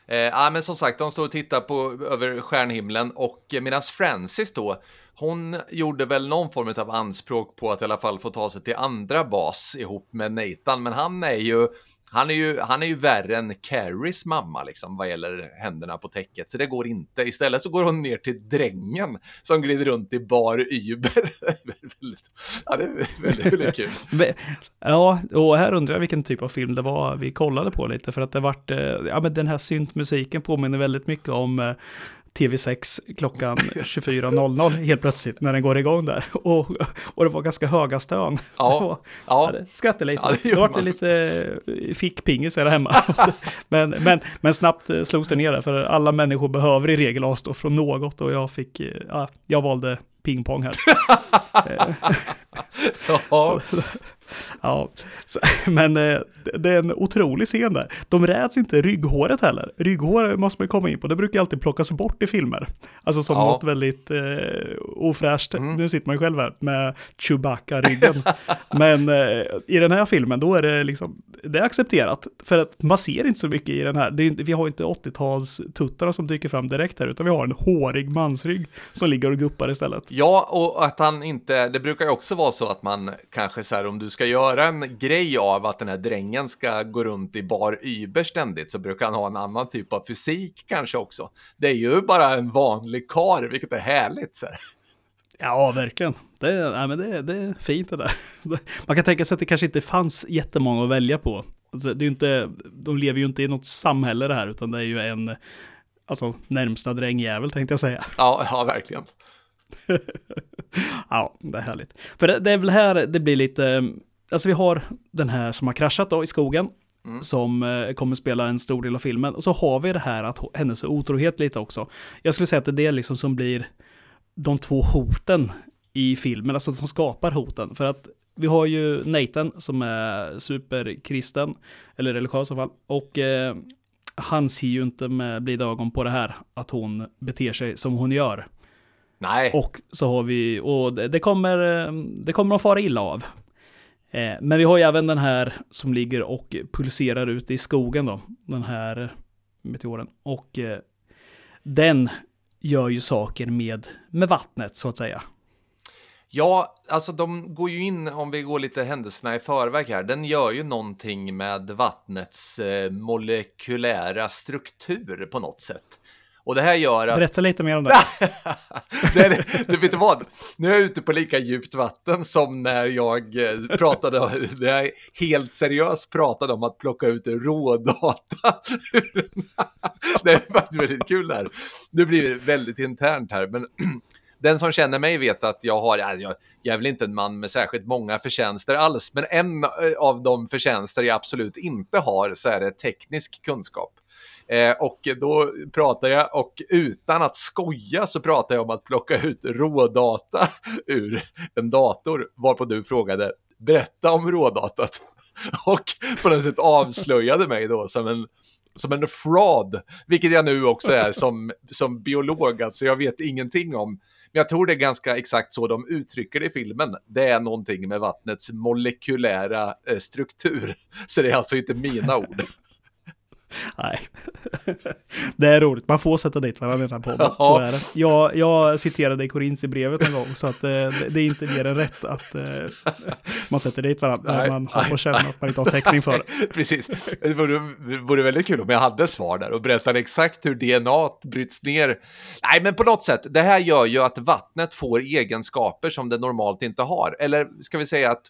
[SPEAKER 2] Eh, ja, men som sagt, de står och tittar på över stjärnhimlen och eh, medan Francis då, hon gjorde väl någon form av anspråk på att i alla fall få ta sig till andra bas ihop med Nathan, men han är ju han är, ju, han är ju värre än Carries mamma liksom vad gäller händerna på täcket, så det går inte. Istället så går hon ner till drängen som glider runt i bar Uber. *laughs* väldigt, ja, det är väldigt, väldigt kul. *laughs*
[SPEAKER 1] Ja, och här undrar jag vilken typ av film det var vi kollade på lite, för att det vart, eh, ja men den här syntmusiken påminner väldigt mycket om eh, TV6 klockan *laughs* 24.00 helt plötsligt när den går igång där. *laughs* Och, och det var ganska höga stön.
[SPEAKER 2] Ja, *laughs*
[SPEAKER 1] var-
[SPEAKER 2] ja.
[SPEAKER 1] skrattade lite.
[SPEAKER 2] Ja, det gjorde
[SPEAKER 1] vart det lite eh, fickpingis där hemma. men, men, men snabbt eh, slogs det ner där, för alla människor behöver i regel avstå från något och jag fick, eh, ja, jag valde pingpong här.
[SPEAKER 2] ja. *laughs*
[SPEAKER 1] Ja, så, *laughs* men eh, det- är en otrolig scen där. De räds inte rygghåret heller. Rygghår måste man komma in på. Det brukar alltid plockas bort i filmer. Alltså som
[SPEAKER 2] Ja.
[SPEAKER 1] något väldigt eh, ofräscht.
[SPEAKER 2] Mm.
[SPEAKER 1] Nu sitter man ju själv här med Chewbacca-ryggen. *laughs* men eh, i den här filmen då är det liksom, det är accepterat. För att man ser inte så mycket i den här. Det vi har inte 80-talstuttarna som dyker fram direkt här, utan vi har en hårig mansrygg som ligger och guppar istället.
[SPEAKER 2] Ja, och att han inte, det brukar ju också vara så att man kanske så här om du ska göra en grej av att den här drängen ska gå runt i bar Uber ständigt så brukar han ha en annan typ av fysik kanske också. Det är ju bara en vanlig kar, vilket är härligt. Så här.
[SPEAKER 1] Ja, verkligen. Det, är- nej, men det, det är fint det där. *laughs* Man kan tänka sig att det kanske inte fanns jättemånga att välja på. Alltså, det är inte, de lever ju inte i något samhälle det här, utan det är ju en, alltså närmsta drängjävel tänkte jag säga.
[SPEAKER 2] Ja, ja, verkligen. *laughs*
[SPEAKER 1] Ja, det är härligt. För det, det är väl här det blir lite, alltså vi har den här som har kraschat då i skogen,
[SPEAKER 2] Mm.
[SPEAKER 1] som eh, kommer spela en stor del av filmen. Och så har vi det här att hennes otrohet lite också. Jag skulle säga att det är det liksom som blir de två hoten i filmen, alltså som skapar hoten. För att vi har ju Nathan som är superkristen, eller religiös i alla fall, och eh, han ser ju inte med blida ögon på det här, att hon beter sig som hon gör.
[SPEAKER 2] Nej,
[SPEAKER 1] Och så har vi, och det, det kommer, eh, det kommer de fara illa av. Eh, men vi har ju även den här som ligger och pulserar ute i skogen då, den här meteoren. Och eh, den gör ju saker med, med vattnet så att säga.
[SPEAKER 2] Ja, alltså de går ju in, om vi går lite händelserna i förväg här, den gör ju någonting med vattnets eh, molekylära struktur på något sätt. Och det här gör att...
[SPEAKER 1] Berätta lite mer om det. *laughs*
[SPEAKER 2] det, det, vet du vad? Nu är jag ute på lika djupt vatten som när jag eh, pratade, när jag helt seriöst pratade om att plocka ut rådata. det är faktiskt väldigt kul det här. Nu blir det väldigt internt här, men *clears throat* den som känner mig vet att jag har, jag, jag är väl inte en man med särskilt många förtjänster alls, men en eh, av de förtjänster jag absolut inte har så är det teknisk kunskap. Eh, och då pratar jag, och utan att skoja så pratar jag om att plocka ut rådata *laughs* ur en dator, varpå du frågade berätta om rådatat. *laughs* Och på något sätt avslöjade mig då som en, som en fraud, vilket jag nu också är som, som biolog, alltså jag vet ingenting om. Men jag tror det är ganska exakt så de uttrycker det i filmen. Det är någonting med vattnets molekylära eh, struktur. *laughs* Så det är alltså inte mina ord.
[SPEAKER 1] Nej, det är roligt. Man får sätta dit varandra i den här podden. Så är det. Jag, jag citerade Korins i brevet en gång, så att eh, det, det är inte mer än rätt att eh, man sätter dit varandra när man har på känna att man inte har täckning för det. *laughs*
[SPEAKER 2] Precis. Det vore, det vore väldigt kul om jag hade svar där och berättade exakt hur DNA bryts ner. Nej, men på något sätt, det här gör ju att vattnet får egenskaper som det normalt inte har. Eller ska vi säga att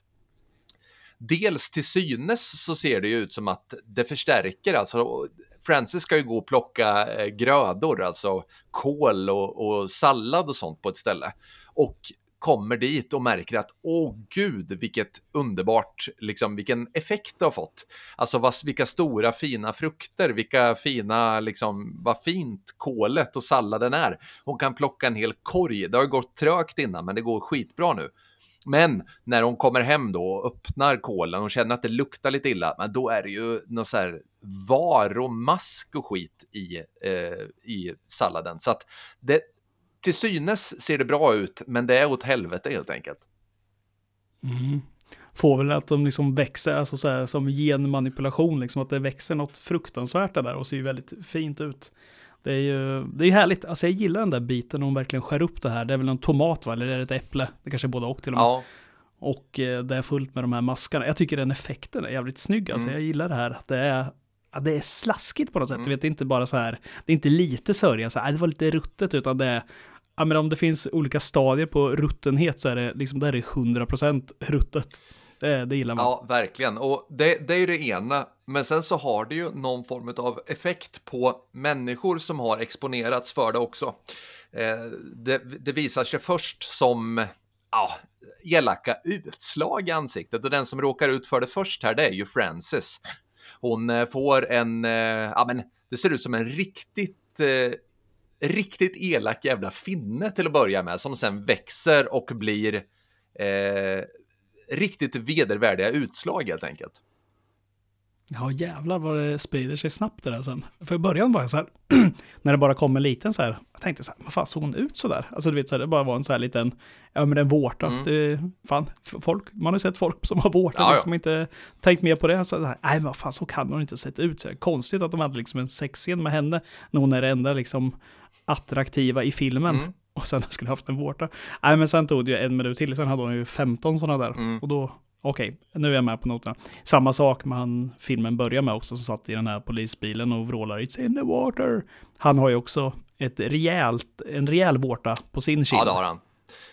[SPEAKER 2] dels till synes så ser det ju ut som att det förstärker, alltså Francis ska ju gå och plocka eh, grödor, alltså kål och, och sallad och sånt på ett ställe. Och kommer dit och märker att åh gud vilket underbart, liksom vilken effekt det har fått. Alltså vad, vilka stora fina frukter, vilka fina, liksom vad fint kolet och salladen är. Hon kan plocka en hel korg, det har gått trögt innan men det går skitbra nu. Men när hon kommer hem då och öppnar kolen och känner att det luktar lite illa, men då är det ju någon så här var och mask och skit i, eh, i salladen. Så att det, till synes ser det bra ut, men det är åt helvete helt enkelt.
[SPEAKER 1] Mm. Får väl att de liksom växer, alltså så här, som genmanipulation, liksom att det växer något fruktansvärt där och ser ju väldigt fint ut. Det är ju det är härligt. Alltså jag gillar den där biten när hon verkligen skär upp det här. Det är väl en tomat va? Eller är det ett äpple? Det kanske är både och till och med. Ja. Och eh, det är fullt med de här maskarna. Jag tycker den effekten är jävligt snygg. Alltså mm. jag gillar det här. Att det är, att det är slaskigt på något sätt. Mm. Du vet, det är inte bara så här. Det är inte lite sörja, så här, det var lite ruttet, utan det är Ja, men om det finns olika stadier på ruttenhet så är det liksom, där är 100% ruttet. Det, det gillar man.
[SPEAKER 2] Ja, verkligen. Och det, det är ju det ena. Men sen så har det ju någon form av effekt på människor som har exponerats för det också. Eh, det, det visar sig först som ja, elaka utslag i ansiktet och den som råkar ut för det först här det är ju Frances. Hon eh, får en, eh, ja men det ser ut som en riktigt eh, riktigt elak jävla finne till att börja med som sen växer och blir eh, riktigt vedervärdiga utslag helt enkelt.
[SPEAKER 1] Ja jävlar vad det sprider sig snabbt det där sen. För i början var jag så här, *clears throat* när det bara kom en liten så här, jag tänkte så här, vad fan såg hon ut så där? Alltså du vet så här, det bara var en så här liten, ja men en vårta. Mm. Det, fan, folk, man har ju sett folk som har vårta, ja, liksom inte tänkt mer på det. Så här, nej vad fan så kan hon inte sett ut. Så här, konstigt att de hade liksom en sexscen med henne, när hon är det enda liksom attraktiva i filmen. Mm. Och sen *laughs* skulle haft en vårta. Nej men sen tog det ju en minut till, sen hade hon ju 15 sådana där. Mm. Och då okej, okay, nu är jag med på noterna. Samma sak med han filmen börjar med också, som satt i den här polisbilen och vrålar It's in the water. Han har ju också ett rejält, en rejäl vårta på sin kind.
[SPEAKER 2] Ja, det har han.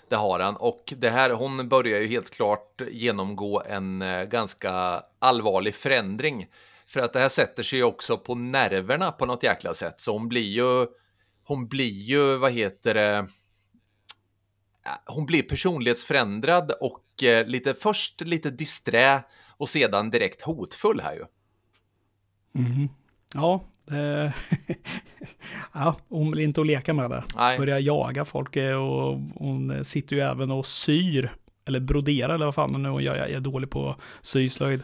[SPEAKER 2] Det har han. Och det här, hon börjar ju helt klart genomgå en eh, ganska allvarlig förändring. För att det här sätter sig också på nerverna på något jäkla sätt. Så hon blir ju, hon blir ju, vad heter det, hon blir personlighetsförändrad och eh, lite först lite disträ och sedan direkt hotfull här ju.
[SPEAKER 1] Mm. Ja, det... *laughs* ja, hon vill inte att leka med det. Nej. Börjar jaga folk eh, och hon sitter ju även och syr eller broderar eller vad fan nu hon gör. Jag är dålig på syslöjd.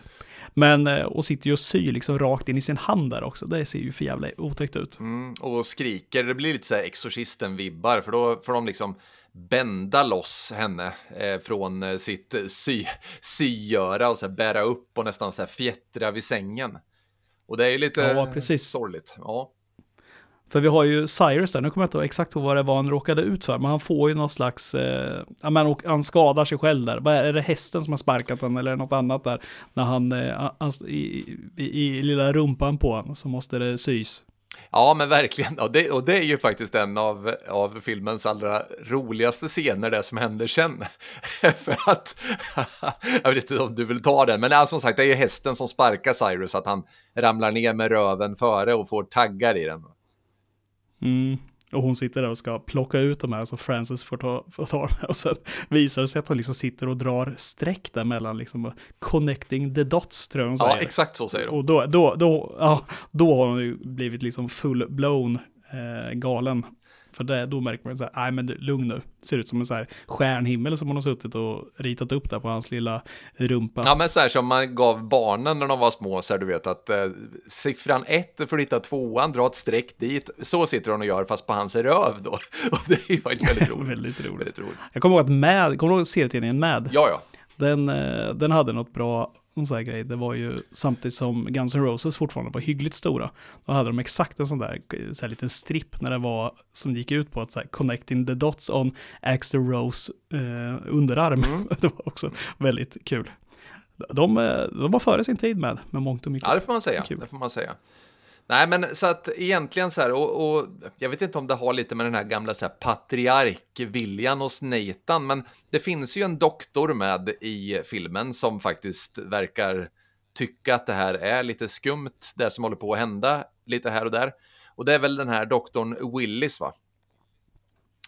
[SPEAKER 1] Men, eh, och sitter ju och syr liksom rakt in i sin hand där också. Det ser ju för jävla otäckt ut.
[SPEAKER 2] Mm, och skriker, det blir lite så här Exorcisten-vibbar, för då får de liksom bända loss henne eh, från eh, sitt sy, sygöra och så här, bära upp och nästan så här fjättra vid sängen. Och det är ju lite ja, precis. sorgligt. Ja.
[SPEAKER 1] För vi har ju Cyrus där, nu kommer jag inte ihåg exakt vad det var han råkade ut för, men han får ju någon slags, eh, men han skadar sig själv där. Är det hästen som har sparkat den eller något annat där? När han, eh, i, i, i lilla rumpan på honom så måste det sys.
[SPEAKER 2] Ja, men verkligen. Och det, och det är ju faktiskt en av, av filmens allra roligaste scener, det som händer sen. *laughs* För att, *laughs* jag vet inte om du vill ta den, men ja, som sagt, det är ju hästen som sparkar Cyrus, att han ramlar ner med röven före och får taggar i den.
[SPEAKER 1] Mm. Och hon sitter där och ska plocka ut de här så Frances får ta, får ta dem. Och sen visar det sig att hon liksom sitter och drar streck där mellan liksom connecting the dots tror jag hon säger.
[SPEAKER 2] Ja, exakt så säger hon.
[SPEAKER 1] Och då, då, då, ja, då har hon ju blivit liksom full-blown eh, galen. För det, då märker man så här, nej men du, lugn nu. Ser ut som en så här stjärnhimmel som hon har suttit och ritat upp där på hans lilla rumpa.
[SPEAKER 2] Ja, men så här som man gav barnen när de var små, så här, du vet att eh, siffran ett för att hitta tvåan, dra ett streck dit. Så sitter hon och gör, fast på hans röv då. *laughs* Och det är ju väldigt roligt. *laughs*
[SPEAKER 1] väldigt roligt.
[SPEAKER 2] väldigt roligt.
[SPEAKER 1] Jag kommer ihåg att Mad, kommer du ihåg serietidningen Mad?
[SPEAKER 2] Ja, ja.
[SPEAKER 1] Den, eh, den hade något bra, en sån här grej. Det var ju samtidigt som Guns N' Roses fortfarande var hyggligt stora. Då hade de exakt en sån där, så här liten stripp när det var, som gick ut på att så här, connecting the dots on Axl Rose eh, underarm.
[SPEAKER 2] Mm. *laughs*
[SPEAKER 1] det var också väldigt kul. De, eh, de var före sin tid med, med mångt och mycket.
[SPEAKER 2] Ja, det får man säga.
[SPEAKER 1] Kul.
[SPEAKER 2] Det får man säga. Nej, men så att egentligen så här, och, och jag vet inte om det har lite med den här gamla så här, patriarkviljan hos Nathan, men det finns ju en doktor med i filmen som faktiskt verkar tycka att det här är lite skumt, det som håller på att hända lite här och där. Och det är väl den här doktorn Willis, va?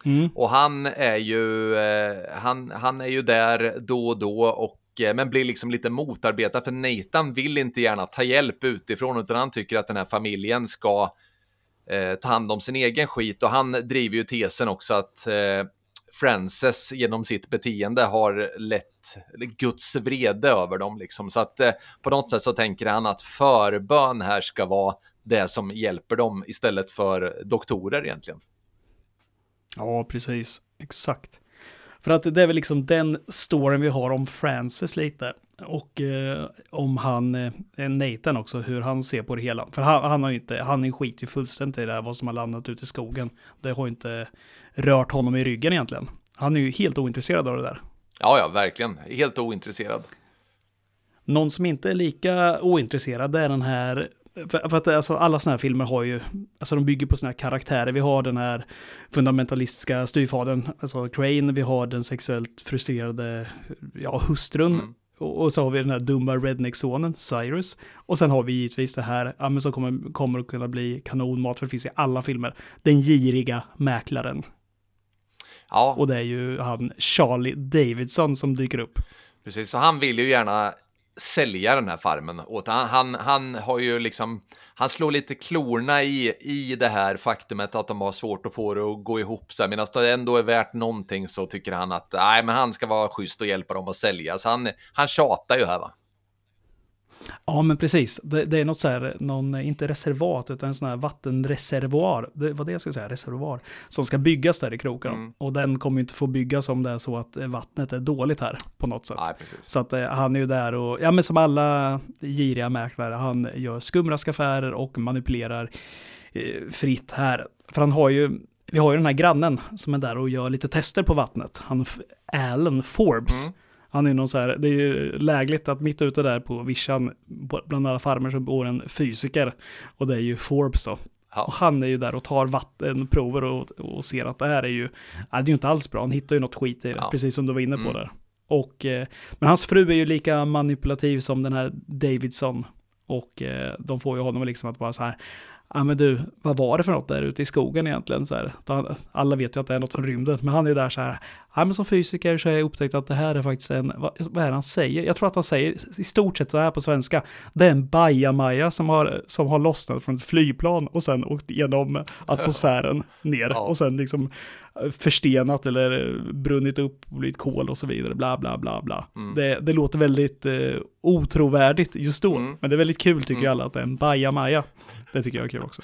[SPEAKER 1] Mm.
[SPEAKER 2] Och han är ju, eh, han, han är ju där då och då och Eh, men blir liksom lite motarbetad för Nathan vill inte gärna ta hjälp utifrån utan han tycker att den här familjen ska eh, ta hand om sin egen skit och han driver ju tesen också att eh, Frances genom sitt beteende har lett Guds vrede över dem liksom så att eh, på något sätt så tänker han att förbön här ska vara det som hjälper dem istället för doktorer egentligen.
[SPEAKER 1] Ja, precis. Exakt. För att det är väl liksom den storyn vi har om Francis lite. Och eh, om han, eh, Nathan också, hur han ser på det hela. För han, han har ju inte, han skiter ju fullständigt i det här, vad som har landat ute i skogen. Det har ju inte rört honom i ryggen egentligen. Han är ju helt ointresserad av det där.
[SPEAKER 2] Ja, ja, verkligen. Helt ointresserad.
[SPEAKER 1] Någon som inte är lika ointresserad är den här för, för att alltså, alla sådana här filmer har ju, alltså de bygger på sina karaktärer. Vi har den här fundamentalistiska styvfadern, alltså Crane, vi har den sexuellt frustrerade, ja, hustrun.
[SPEAKER 2] Mm.
[SPEAKER 1] Och, och så har vi den här dumma redneck-sonen, Cyrus. Och sen har vi givetvis det här, ja, men som kommer, kommer att kunna bli kanonmat, för det finns i alla filmer. Den giriga mäklaren.
[SPEAKER 2] Ja,
[SPEAKER 1] Och det är ju han Charlie Davidson som dyker upp.
[SPEAKER 2] precis. Så han vill ju gärna sälja den här farmen åt han, han, han har ju liksom, han slår lite klorna i, i det här faktumet att de har svårt att få det att gå ihop så här, medan det ändå är värt någonting så tycker han att nej, men han ska vara schysst och hjälpa dem att sälja. Så han, han tjatar ju här va.
[SPEAKER 1] Ja, men precis. Det, det är något så här, någon, inte reservat, utan en sån här vattenreservoar. Det var det jag skulle säga, reservoar. Som ska byggas där i kroken.
[SPEAKER 2] Mm.
[SPEAKER 1] Och den kommer ju inte få byggas om det är så att eh, vattnet är dåligt här på något sätt.
[SPEAKER 2] Nej.
[SPEAKER 1] Så att eh, han är ju där och, ja men som alla giriga mäklare, han gör skumraskaffärer och manipulerar eh, fritt här. För han har ju, vi har ju den här grannen som är där och gör lite tester på vattnet. Han, Alan Forbes.
[SPEAKER 2] Mm.
[SPEAKER 1] Han är någon så här, det är ju lägligt att mitt ute där på vischan, bland alla farmer så bor en fysiker. Och det är ju Forbes då. Och han är ju där och tar vattenprover och, och ser att det här är ju, ja, det är ju inte alls bra. Han hittar ju något skit i det,
[SPEAKER 2] Ja.
[SPEAKER 1] precis som du var inne på
[SPEAKER 2] Mm.
[SPEAKER 1] där. Och, eh, men hans fru är ju lika manipulativ som den här Davidson. Och eh, de får ju honom liksom att vara så här, ja men du, vad var det för något där ute i skogen egentligen? Så här, alla vet ju att det är något från rymden, men han är ju där så här, ja men som fysiker så har jag upptäckt att det här är faktiskt en, vad, vad är det han säger? Jag tror att han säger i stort sett så här på svenska, det är en bajamaja som har, som har lossnat från ett flygplan och sen åkt genom atmosfären ner och sen liksom förstenat eller eh, brunnit upp och blivit kol och så vidare, bla bla bla bla.
[SPEAKER 2] Mm.
[SPEAKER 1] Det, det låter väldigt eh, otrovärdigt just då,
[SPEAKER 2] Mm.
[SPEAKER 1] men det är väldigt kul tycker
[SPEAKER 2] Mm.
[SPEAKER 1] alla att det är en bajamaja. Det tycker jag är kul också.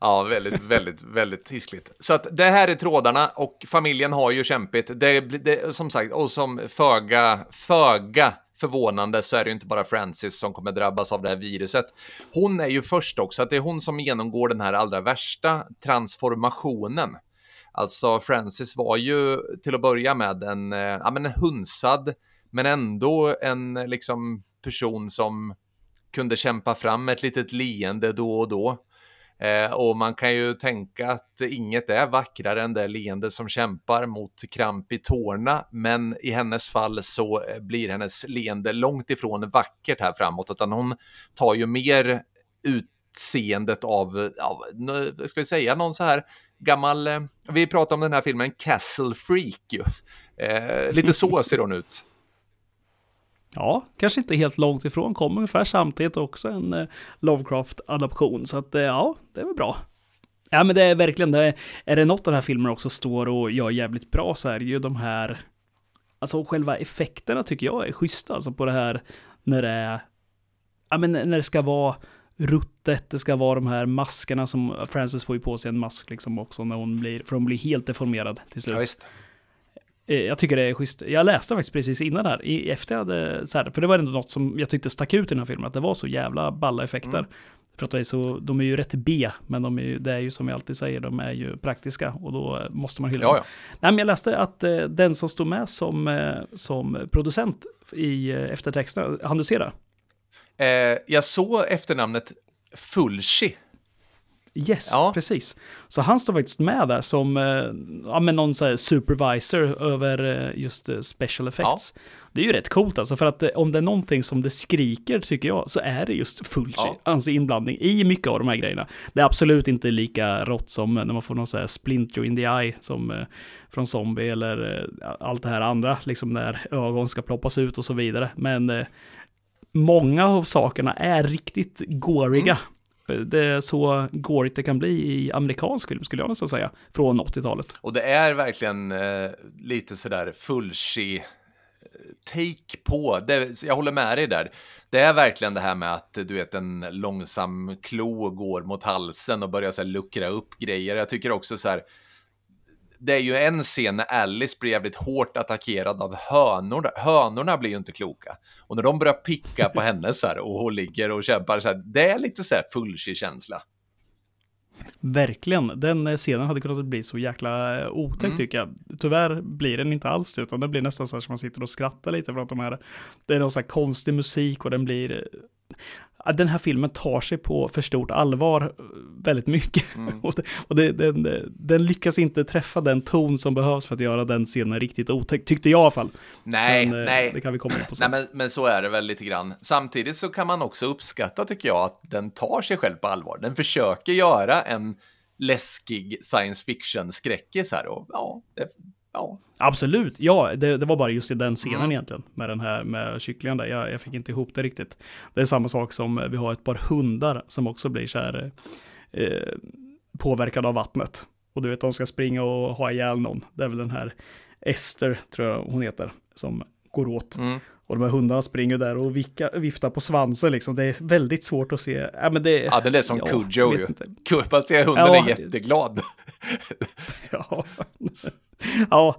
[SPEAKER 2] Ja, väldigt, väldigt, väldigt hiskligt. Så att det här är trådarna och familjen har ju kämpigt. Det, det som sagt, och som föga, föga förvånande så är det ju inte bara Francis som kommer drabbas av det här viruset. Hon är ju först också, att det är hon som genomgår den här allra värsta transformationen. Alltså Francis var ju till att börja med en, eh, ja, men en hunsad, men ändå en liksom person som kunde kämpa fram ett litet leende då och då. Eh, och man kan ju tänka att inget är vackrare än det leende som kämpar mot kramp i tårna, men i hennes fall så eh, blir hennes leende långt ifrån vackert här framåt, utan hon tar ju mer utseendet av, ja, ska vi säga, någon så här gammal, eh, vi pratar om den här filmen Castle Freak ju. Eh, lite *laughs* så ser hon ut.
[SPEAKER 1] Ja, kanske inte helt långt ifrån. Kom ungefär samtidigt också en eh, Lovecraft-adaption. Så att eh, ja, det är väl bra. Ja, men det är verkligen det. Är det något den här filmen också står och gör jävligt bra så är det ju de här... Alltså själva effekterna tycker jag är schyssta. Alltså på det här när det är... Ja, men när det ska vara ruttet, det ska vara de här maskerna som Frances får ju på sig en mask liksom också när hon blir, för hon blir helt deformerad till slut. Ja, Eh, jag tycker det är schysst. Jag läste faktiskt precis innan här, efter jag hade, så här, för det var ändå något som jag tyckte stack ut i den här filmen, att det var så jävla balla effekter. Mm. För att de är, så, de är ju rätt B, men de är ju, det är ju som jag alltid säger, de är ju praktiska och då måste man hylla
[SPEAKER 2] ja, ja.
[SPEAKER 1] Nej, men jag läste att eh, den som stod med som, eh, som producent i eh, eftertexterna, hann du se det?
[SPEAKER 2] Eh, jag såg efternamnet Fulci.
[SPEAKER 1] Yes, ja. precis. Så han står faktiskt med där som eh, ja, men någon så supervisor över eh, just eh, special effects. Ja. Det är ju rätt coolt alltså, för att om det är någonting som det skriker, tycker jag, så är det just Fulci, ja. alltså inblandning i mycket av de här grejerna. Det är absolut inte lika rått som när man får någon sån här splinter in the eye, som från Zombie, eller allt det här andra, liksom när ögon ska ploppas ut och så vidare. Men många av sakerna är riktigt gåriga. Mm. Det är så gårigt det kan bli i amerikansk film, skulle jag nästan säga, från 80-talet.
[SPEAKER 2] Och det är verkligen eh, lite sådär fulshi eh, take på, det, jag håller med dig där. Det är verkligen det här med att du vet en långsam klo går mot halsen och börjar så här, luckra upp grejer. Jag tycker också så här, det är ju en scen när Alice blir jävligt hårt attackerad av hönorna. Hönorna blir ju inte kloka. Och när de börjar picka på henne så här och hon ligger och kämpar så här, det är lite så här känsla.
[SPEAKER 1] Verkligen. Den eh, scenen hade kunnat bli så jäkla eh, otäck mm. tycker jag. Tyvärr blir den inte alls utan det blir nästan så här som man sitter och skrattar lite för att de här, det är någon så här konstig musik och den blir eh, den här filmen tar sig på för stort allvar eh, väldigt mycket. Mm. *laughs* och, det, den, den, lyckas inte träffa den ton som behövs för att göra den scenen riktigt otäck, tyckte jag i alla fall.
[SPEAKER 2] Nej, men, eh, nej.
[SPEAKER 1] Det kan vi komma in på sen.
[SPEAKER 2] Nej, men, men så är det väl lite grann. Samtidigt så kan man också uppskatta, tycker jag, att den tar sig själv på allvar. Den försöker göra en läskig science fiction-skräckis här och ja, det,
[SPEAKER 1] Ja. Absolut, ja, det, det, var bara just i den scenen mm. egentligen med den här med kycklingen där. Jag, jag, fick inte ihop det riktigt. Det är samma sak som vi har ett par hundar som också blir så här eh, påverkade av vattnet. Och du vet, de ska springa och ha ihjäl någon. Det är väl den här Ester, tror jag hon heter, som går åt. Mm. Och de här hundarna springer där och vika, viftar på svansen liksom. Det är väldigt svårt att se. Ja, men det,
[SPEAKER 2] ja den är som ja, Cujo ju. Fast hunden ja, är jätteglad. *laughs*
[SPEAKER 1] ja. ja,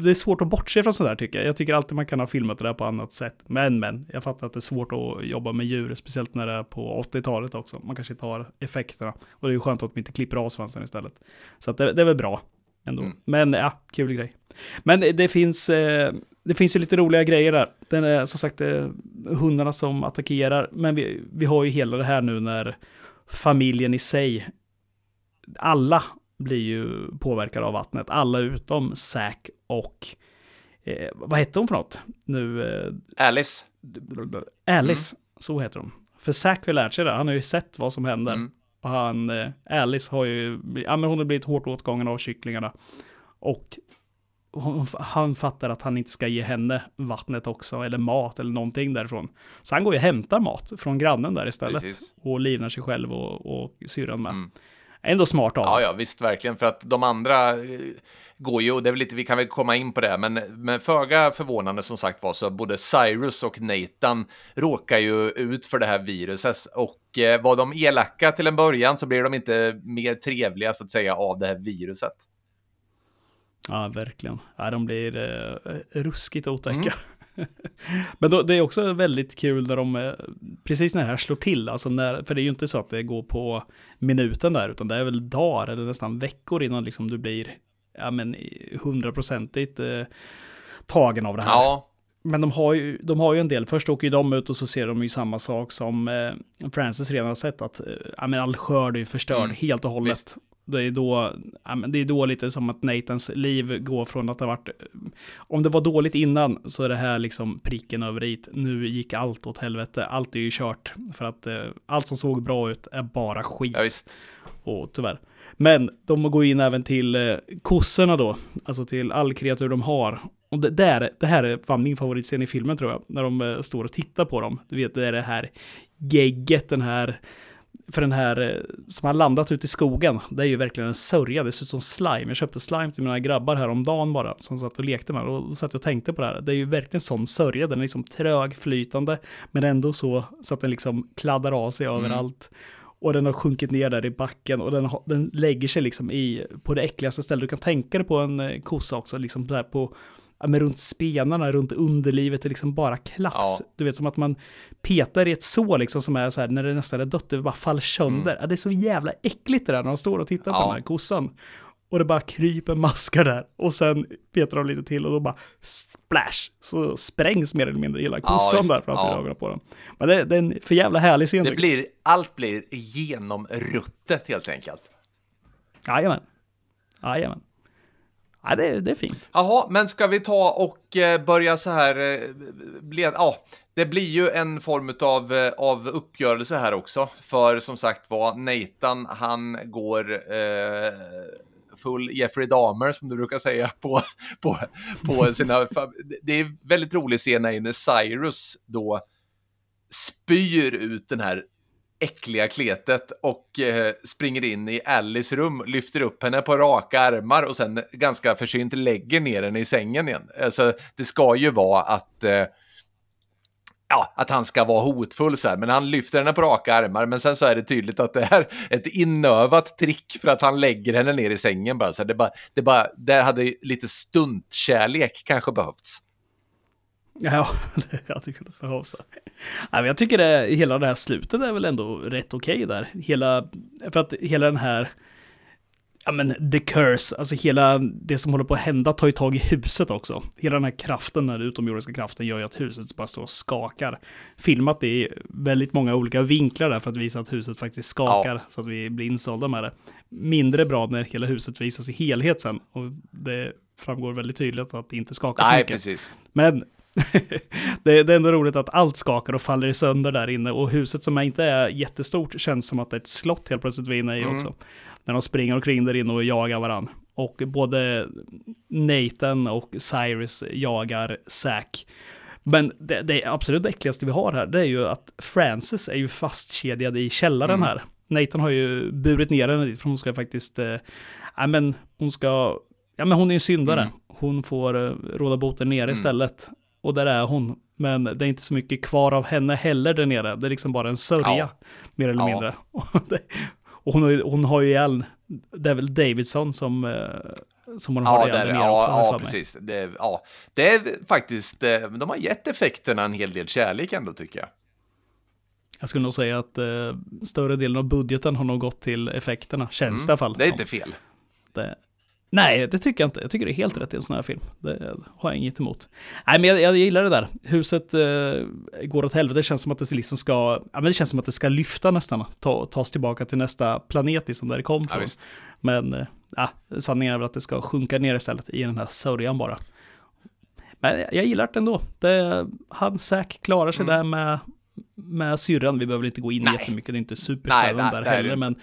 [SPEAKER 1] det är svårt att bortse från sådär tycker jag. Jag tycker alltid man kan ha filmat det där på annat sätt. Men, men, jag fattar att det är svårt att jobba med djur, speciellt när det är på 80-talet också. Man kanske inte har effekterna. Och det är ju skönt att man inte klipper av svansen istället. Så att det, det är väl bra ändå. Mm. Men ja, kul grej. Men det finns, eh, det finns ju lite roliga grejer där. Den är som sagt eh, hundarna som attackerar. Men vi, vi har ju hela det här nu när familjen i sig, alla blir ju påverkade av vattnet. Alla utom Zack och eh, vad hette hon för något? Nu,
[SPEAKER 2] eh, Alice.
[SPEAKER 1] Alice, mm. så heter hon. För Zack har ju lärt sig det, han har ju sett vad som händer. Mm. Och han, eh, Alice har ju, ja men hon har blivit hårt åtgången av kycklingarna. Och hon, han fattar att han inte ska ge henne vattnet också, eller mat eller någonting därifrån. Så han går ju och hämtar mat från grannen där istället. Precis. Och livnar sig själv och, och syrran med. Mm. Ändå smart av
[SPEAKER 2] Ja, ja, visst, verkligen. För att de andra eh, går ju, och det är väl lite, vi kan väl komma in på det, men, men föga förvånande som sagt var så både Cyrus och Nathan råkar ju ut för det här viruset och eh, var de elaka till en början så blir de inte mer trevliga så att säga av det här viruset.
[SPEAKER 1] Ja, verkligen. Ja, de blir eh, ruskigt otäcka. Mm. *laughs* Men då, det är också väldigt kul när de, eh, precis när det här slår till, alltså när, för det är ju inte så att det går på minuten där, utan det är väl dagar eller nästan veckor innan liksom du blir, ja men hundraprocentigt eh, tagen av det här.
[SPEAKER 2] Ja,
[SPEAKER 1] Men de har, ju, de har ju en del, först åker ju de ut och så ser de ju samma sak som eh, Francis redan har sett, att eh, ja, men all skörd är ju förstörd
[SPEAKER 2] Mm,
[SPEAKER 1] helt och hållet.
[SPEAKER 2] visst.
[SPEAKER 1] Det är, då, det är då lite som att Nathans liv går från att ha varit, om det var dåligt innan så är det här liksom pricken över i. Nu gick allt åt helvete, allt är ju kört. För att eh, allt som såg bra ut är bara skit.
[SPEAKER 2] ja visst.
[SPEAKER 1] Och tyvärr. Men de går in även till eh, kossorna då, alltså till all kreatur de har. Och det, där, det här är fan min favoritscen i filmen tror jag, när de eh, står och tittar på dem. Du vet, det är det här gegget, den här, för den här eh, som har landat ute i skogen. Det är ju verkligen en sörja, det ser ut som slime. Jag köpte slime till mina grabbar häromdagen bara, som satt och lekte med det. Och då satt jag och tänkte på det här. Det är ju verkligen sån sörja, den är liksom trögflytande, men ändå så, så att den liksom kladdar av sig överallt. Och den har sjunkit ner där i backen och den, har- den lägger sig liksom i, på det äckligaste stället. Du kan tänka dig på en eh, kossa också, liksom där på, men runt spenarna, runt underlivet, är liksom bara klafs.
[SPEAKER 2] Ja.
[SPEAKER 1] Du vet som att man petar i ett så liksom som är så här, när det nästan är dött, det bara faller sönder. Ja, det är så jävla äckligt det där när de står och tittar på
[SPEAKER 2] Mm. Ja.
[SPEAKER 1] den här kossan. Och det bara kryper maskar där. Och sen petar de lite till och då bara splash. Så sprängs mer eller mindre hela kossan där framför
[SPEAKER 2] Ja.
[SPEAKER 1] ögonen på dem. Men det, det är en för jävla härlig scen.
[SPEAKER 2] Det blir, allt blir genomruttet helt enkelt.
[SPEAKER 1] Jajamän. Jajamän. Ja, det, det är fint.
[SPEAKER 2] Jaha, men ska vi ta och eh, börja så här? Eh, ja, det blir ju en form av, eh, av uppgörelse här också. För som sagt var, Nathan, han går eh, full Jeffrey Dahmer, som du brukar säga, på, på, på sina... Det är väldigt rolig scen när Cyrus då spyr ut den här äckliga kletet och eh, springer in i Alice rum, lyfter upp henne på raka armar och sen ganska försynt lägger ner henne i sängen igen. Alltså, det ska ju vara att eh, Ja, att han ska vara hotfull så här, men han lyfter henne på raka armar, men sen så är det tydligt att det är ett inövat trick för att han lägger henne ner i sängen bara. Så det bara, det bara, där hade lite stuntkärlek kanske behövts.
[SPEAKER 1] Ja, *laughs* det hade kunnat behövas. Nej, men jag tycker det, hela det här slutet är väl ändå rätt okej där. Hela, för att hela den här, ja men the curse, alltså hela det som håller på att hända tar ju tag i huset också. Hela den här kraften, den utomjordiska kraften gör ju att huset bara står och skakar. Filmat i väldigt många olika vinklar där för att visa att huset faktiskt skakar så att vi blir insålda med det. Mindre bra när hela huset visas i helhet sen och det framgår väldigt tydligt att det inte skakar så mycket.
[SPEAKER 2] precis.
[SPEAKER 1] Men *laughs* det, det är ändå roligt att allt skakar och faller i sönder där inne och huset som inte är jättestort känns som att det är ett slott helt plötsligt vi är inne i
[SPEAKER 2] Mm.
[SPEAKER 1] också. När de springer omkring där inne och jagar varann. Och både Nathan och Cyrus jagar Zack. Men det, det absolut äckligaste vi har här, det är ju att Frances är ju fastkedjad i källaren
[SPEAKER 2] Mm.
[SPEAKER 1] här. Nathan har ju burit ner henne dit, för hon ska faktiskt, eh, ja men hon ska, ja men hon är ju syndare.
[SPEAKER 2] Mm.
[SPEAKER 1] Hon får eh, råda boten nere
[SPEAKER 2] Mm.
[SPEAKER 1] istället. Och där är hon. Men det är inte så mycket kvar av henne heller där nere. Det är liksom bara en sörja,
[SPEAKER 2] Ja.
[SPEAKER 1] mer eller
[SPEAKER 2] Ja.
[SPEAKER 1] mindre. *laughs* Och, hon, har ju, hon har ju ihjäl, det är väl Davidson som, eh, som hon har
[SPEAKER 2] Ja,
[SPEAKER 1] ihjäl
[SPEAKER 2] där,
[SPEAKER 1] där nere också, har
[SPEAKER 2] ja, ja precis. Det, ja, det är faktiskt, eh, de har gett effekterna en hel del kärlek ändå tycker jag.
[SPEAKER 1] Jag skulle nog säga att eh, större delen av budgeten har nog gått till effekterna, känns det i alla fall.
[SPEAKER 2] Mm. Det är
[SPEAKER 1] som.
[SPEAKER 2] inte fel.
[SPEAKER 1] Det, nej, det tycker jag inte. Jag tycker det är helt rätt i en sån här film. Det har jag inget emot. Nej, men jag, jag gillar det där. Huset eh, går åt helvete. Det känns som att det liksom ska, ja, men det känns som att det ska lyfta nästan. Ta, tas tillbaka till nästa planet liksom där det kom
[SPEAKER 2] Ja,
[SPEAKER 1] från.
[SPEAKER 2] visst.
[SPEAKER 1] men eh, ja, sanningen är väl att det ska sjunka ner istället i den här sörjan bara. Men jag, jag gillar det ändå. Det, han Zack klarar sig
[SPEAKER 2] Mm.
[SPEAKER 1] där med, med syrran. Vi behöver inte gå in
[SPEAKER 2] Nej.
[SPEAKER 1] jättemycket, det är inte
[SPEAKER 2] Nej,
[SPEAKER 1] superspännande
[SPEAKER 2] nej,
[SPEAKER 1] där
[SPEAKER 2] det är det
[SPEAKER 1] heller. Men,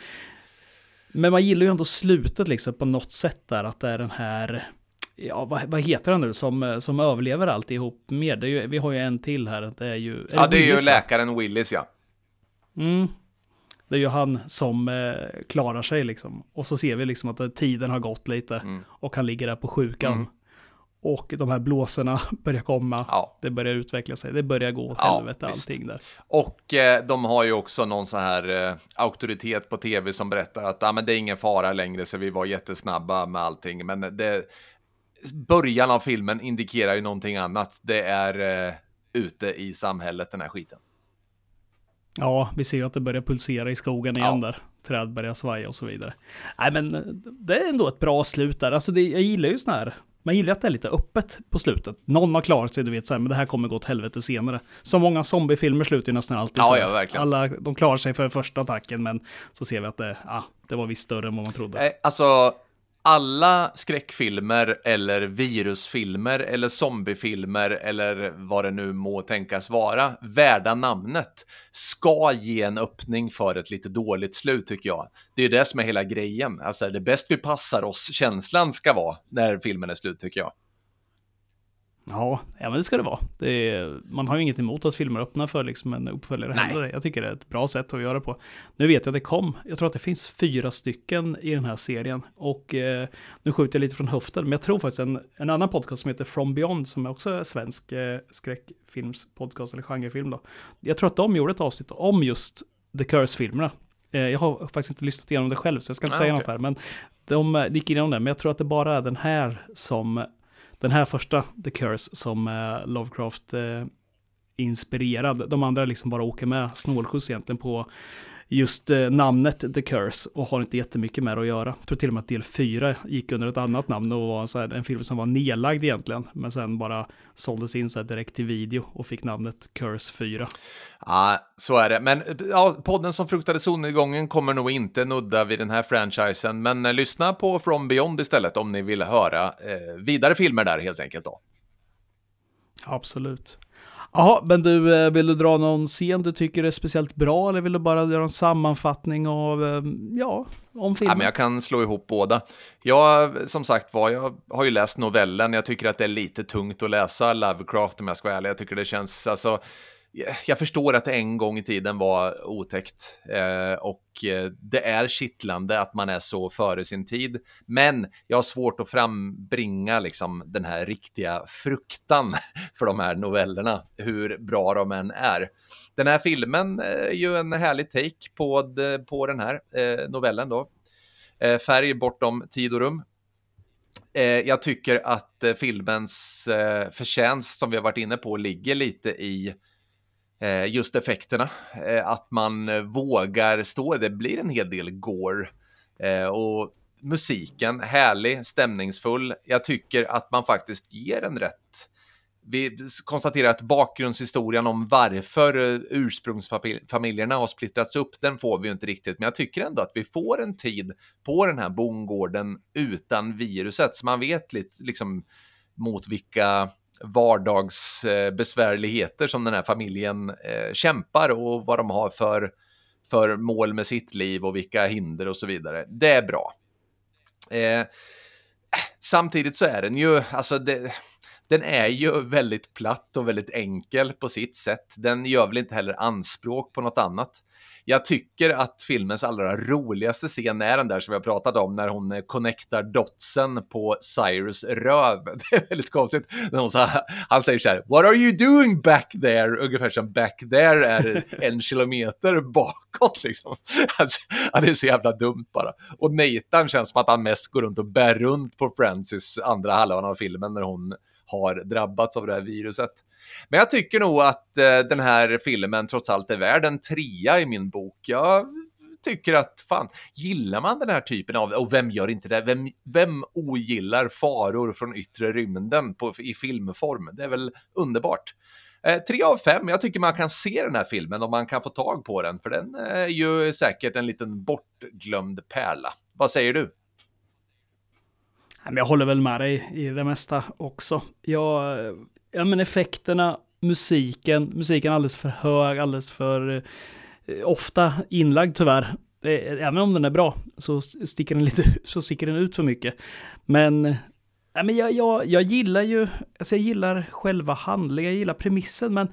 [SPEAKER 1] men man gillar ju ändå slutet liksom på något sätt där, att det är den här, ja vad, vad heter han nu, som, som överlever alltihop mer. Det ju, vi har ju en till här, det är ju...
[SPEAKER 2] Ja, det är ju
[SPEAKER 1] va?
[SPEAKER 2] läkaren Willis, ja.
[SPEAKER 1] Mm. Det är ju han som eh, klarar sig liksom. Och så ser vi liksom att tiden har gått lite
[SPEAKER 2] Mm.
[SPEAKER 1] och han ligger där på sjukan.
[SPEAKER 2] Mm.
[SPEAKER 1] Och de här blåsorna *laughs* börjar komma.
[SPEAKER 2] Ja.
[SPEAKER 1] Det börjar utveckla sig. Det börjar gå åt
[SPEAKER 2] Ja,
[SPEAKER 1] helvete
[SPEAKER 2] visst.
[SPEAKER 1] allting där.
[SPEAKER 2] Och eh, de har ju också någon så här eh, auktoritet på tv som berättar att ah, men det är ingen fara längre så vi var jättesnabba med allting. Men det, början av filmen indikerar ju någonting annat. Det är eh, ute i samhället, den här skiten.
[SPEAKER 1] Ja, vi ser ju att det börjar pulsera i skogen igen
[SPEAKER 2] Ja.
[SPEAKER 1] där. Träd börjar svaja och så vidare. Nej, men eh, det är ändå ett bra slut där. Alltså, det, jag gillar ju sån här. Man gillar att det är lite öppet på slutet. Någon har klarat sig, du vet, så här, men det här kommer gå åt helvete senare. Som många zombiefilmer slutar ju nästan alltid
[SPEAKER 2] Ja,
[SPEAKER 1] så.
[SPEAKER 2] ja, verkligen.
[SPEAKER 1] Alla, de klarar sig för första attacken, men så ser vi att det, ah, det var visst större än vad man trodde.
[SPEAKER 2] Eh, Alltså, alla skräckfilmer eller virusfilmer eller zombiefilmer eller vad det nu må tänkas vara, värda namnet, ska ge en öppning för ett lite dåligt slut tycker jag. Det är ju det som är hela grejen. Alltså, det bäst vi passar oss känslan ska vara när filmen är slut tycker jag.
[SPEAKER 1] Ja, ja men det ska det vara. Det är, man har ju inget emot att filmer öppnar för liksom en uppföljare
[SPEAKER 2] Nej.
[SPEAKER 1] heller. Jag tycker det är ett bra sätt att göra på. Nu vet jag att det kom, jag tror att det finns fyra stycken i den här serien. Och eh, nu skjuter jag lite från höften, men jag tror faktiskt en, en annan podcast som heter From Beyond, som också är svensk eh, skräckfilmspodcast eller genrefilm då. Jag tror att de gjorde ett avsnitt om just The Curse-filmerna. Eh, jag har faktiskt inte lyssnat igenom det själv, så jag ska inte
[SPEAKER 2] Ah,
[SPEAKER 1] säga
[SPEAKER 2] okej.
[SPEAKER 1] något här. Men de eh, gick igenom det, men jag tror att det bara är den här som den här första, The Curse, som eh, Lovecraft eh, inspirerad. De andra liksom bara åker med snålskjuts egentligen på just eh, namnet The Curse och har inte jättemycket med det att göra. Jag tror till och med att del 4 gick under ett annat namn och var här, en film som var nedlagd egentligen, men sen bara såldes in så direkt till video och fick namnet Curse 4.
[SPEAKER 2] Ja, så är det. Men ja, podden som fruktade solnedgången kommer nog inte nudda vid den här franchisen, men eh, lyssna på From Beyond istället om ni vill höra eh, vidare filmer där helt enkelt då.
[SPEAKER 1] Absolut. Jaha, men du, eh, vill du dra någon scen du tycker är speciellt bra eller vill du bara göra en sammanfattning av, eh, ja, om
[SPEAKER 2] Ja,
[SPEAKER 1] filmen?
[SPEAKER 2] men jag kan slå ihop båda. Jag, som sagt var, jag har ju läst novellen. Jag tycker att det är lite tungt att läsa Lovecraft om jag ska vara ärlig. Jag tycker det känns, alltså, jag förstår att det en gång i tiden var otäckt eh, och eh, det är kittlande att man är så före sin tid. Men jag har svårt att frambringa liksom den här riktiga fruktan *laughs* för de här novellerna, hur bra de än är. Den här filmen är ju en härlig take på, de, på den här eh, novellen då. Eh, färg bortom tid och rum. Eh, jag tycker att eh, filmens eh, förtjänst som vi har varit inne på ligger lite i Eh, just effekterna. Eh, att man eh, vågar stå, det blir en hel del gore. Eh, och musiken, härlig, stämningsfull. Jag tycker att man faktiskt ger en rätt vi konstaterar att bakgrundshistorien om varför eh, ursprungsfamiljerna har splittrats upp, den får vi ju inte riktigt. Men jag tycker ändå att vi får en tid på den här bondgården utan viruset, så man vet lite liksom mot vilka vardagsbesvärligheter som den här familjen eh, kämpar och vad de har för, för mål med sitt liv och vilka hinder och så vidare. Det är bra. Eh, samtidigt så är den ju, alltså det, den är ju väldigt platt och väldigt enkel på sitt sätt. Den gör väl inte heller anspråk på något annat. Jag tycker att filmens allra roligaste scen är den där som vi har pratat om när hon eh, connectar dotsen på Cyrus röv. *laughs* Det är väldigt konstigt. När hon så han säger så här, What are you doing back there? Ungefär som back there är *laughs* en kilometer bakåt liksom. Alltså, det är så jävla dumt bara. Och Nathan känns som att han mest går runt och bär runt på Francis andra halvan av filmen när hon har drabbats av det här viruset. Men jag tycker nog att eh, den här filmen trots allt är värd en trea i min bok. Jag tycker att, fan, gillar man den här typen av, och vem gör inte det? Vem, vem ogillar faror från yttre rymden på, i filmform? Det är väl underbart. Eh, tre av fem, jag tycker man kan se den här filmen om man kan få tag på den, för den är ju säkert en liten bortglömd pärla. Vad säger du?
[SPEAKER 1] Jag håller väl med dig i det mesta också. Jag, ja, men effekterna, musiken, musiken alldeles för hög, alldeles för eh, ofta inlagd tyvärr. Eh, även om den är bra så sticker den, lite, *laughs* så sticker den ut för mycket. Men, ja, men jag, jag, jag gillar ju, alltså jag gillar själva handlingen, jag gillar premissen, men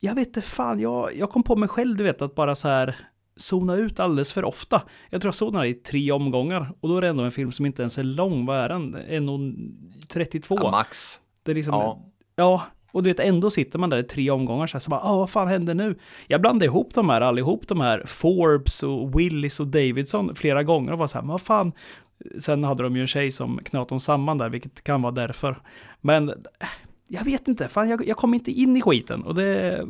[SPEAKER 1] jag vet inte fan, jag, jag kom på mig själv, du vet, att bara så här zona ut alldeles för ofta. Jag tror jag zonade i tre omgångar och då är det ändå en film som inte ens är lång. Vad är den? 1.32?
[SPEAKER 2] Ja, Max.
[SPEAKER 1] Det är liksom,
[SPEAKER 2] Ja.
[SPEAKER 1] ja. och du vet ändå sitter man där i tre omgångar så här, så bara, ah, vad fan händer nu? Jag blandade ihop de här allihop, de här Forbes och Willis och Davidson flera gånger och var så här, vad fan, Sen hade de ju en tjej som knöt dem samman där, vilket kan vara därför. Men jag vet inte, fan jag, jag kom inte in i skiten och det,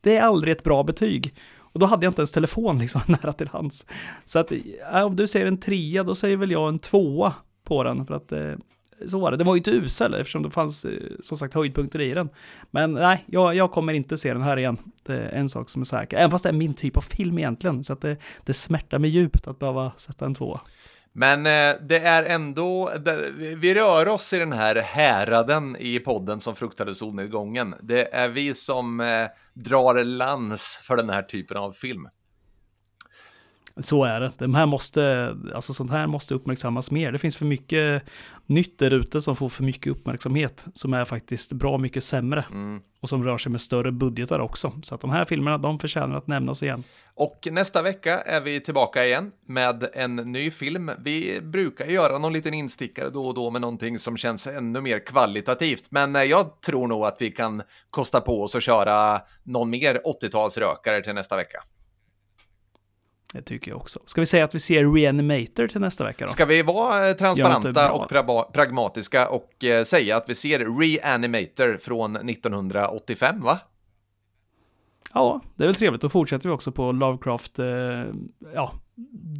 [SPEAKER 1] det är aldrig ett bra betyg. Och då hade jag inte ens telefon liksom *laughs* nära till hands. Så att äh, om du säger en trea, då säger väl jag en tvåa på den. För att eh, så var det. Det var ju inte usel eftersom det fanns eh, som sagt höjdpunkter i den. Men nej, jag, jag kommer inte se den här igen. Det är en sak som är säker. Även fast det är min typ av film egentligen. Så att det, det smärtar mig djupt att behöva sätta en tvåa.
[SPEAKER 2] Men eh, det är ändå, vi rör oss i den här häraden i podden som fruktade solnedgången. Det är vi som eh, drar lans för den här typen av film.
[SPEAKER 1] Så är det. De här måste, alltså sånt här måste uppmärksammas mer. Det finns för mycket nytt där ute som får för mycket uppmärksamhet, som är faktiskt bra mycket sämre. Mm. Och som rör sig med större budgetar också. Så att de här filmerna, de förtjänar att nämnas igen.
[SPEAKER 2] Och nästa vecka är vi tillbaka igen med en ny film. Vi brukar göra någon liten instickare då och då med någonting som känns ännu mer kvalitativt. Men eh, jag tror nog att vi kan kosta på oss att köra någon mer 80-talsrökare till nästa vecka.
[SPEAKER 1] Det tycker jag också. Ska vi säga att vi ser Reanimator till nästa vecka då?
[SPEAKER 2] Ska vi vara eh, transparenta och pra pragmatiska och eh, säga att vi ser Reanimator från 1985, va?
[SPEAKER 1] Ja, det är väl trevligt. Då fortsätter vi också på Lovecraft, eh, ja,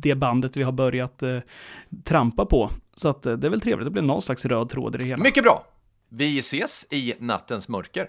[SPEAKER 1] det bandet vi har börjat eh, trampa på. Så att eh, det är väl trevligt, det blir någon slags röd tråd i det hela.
[SPEAKER 2] Mycket bra! Vi ses i nattens mörker.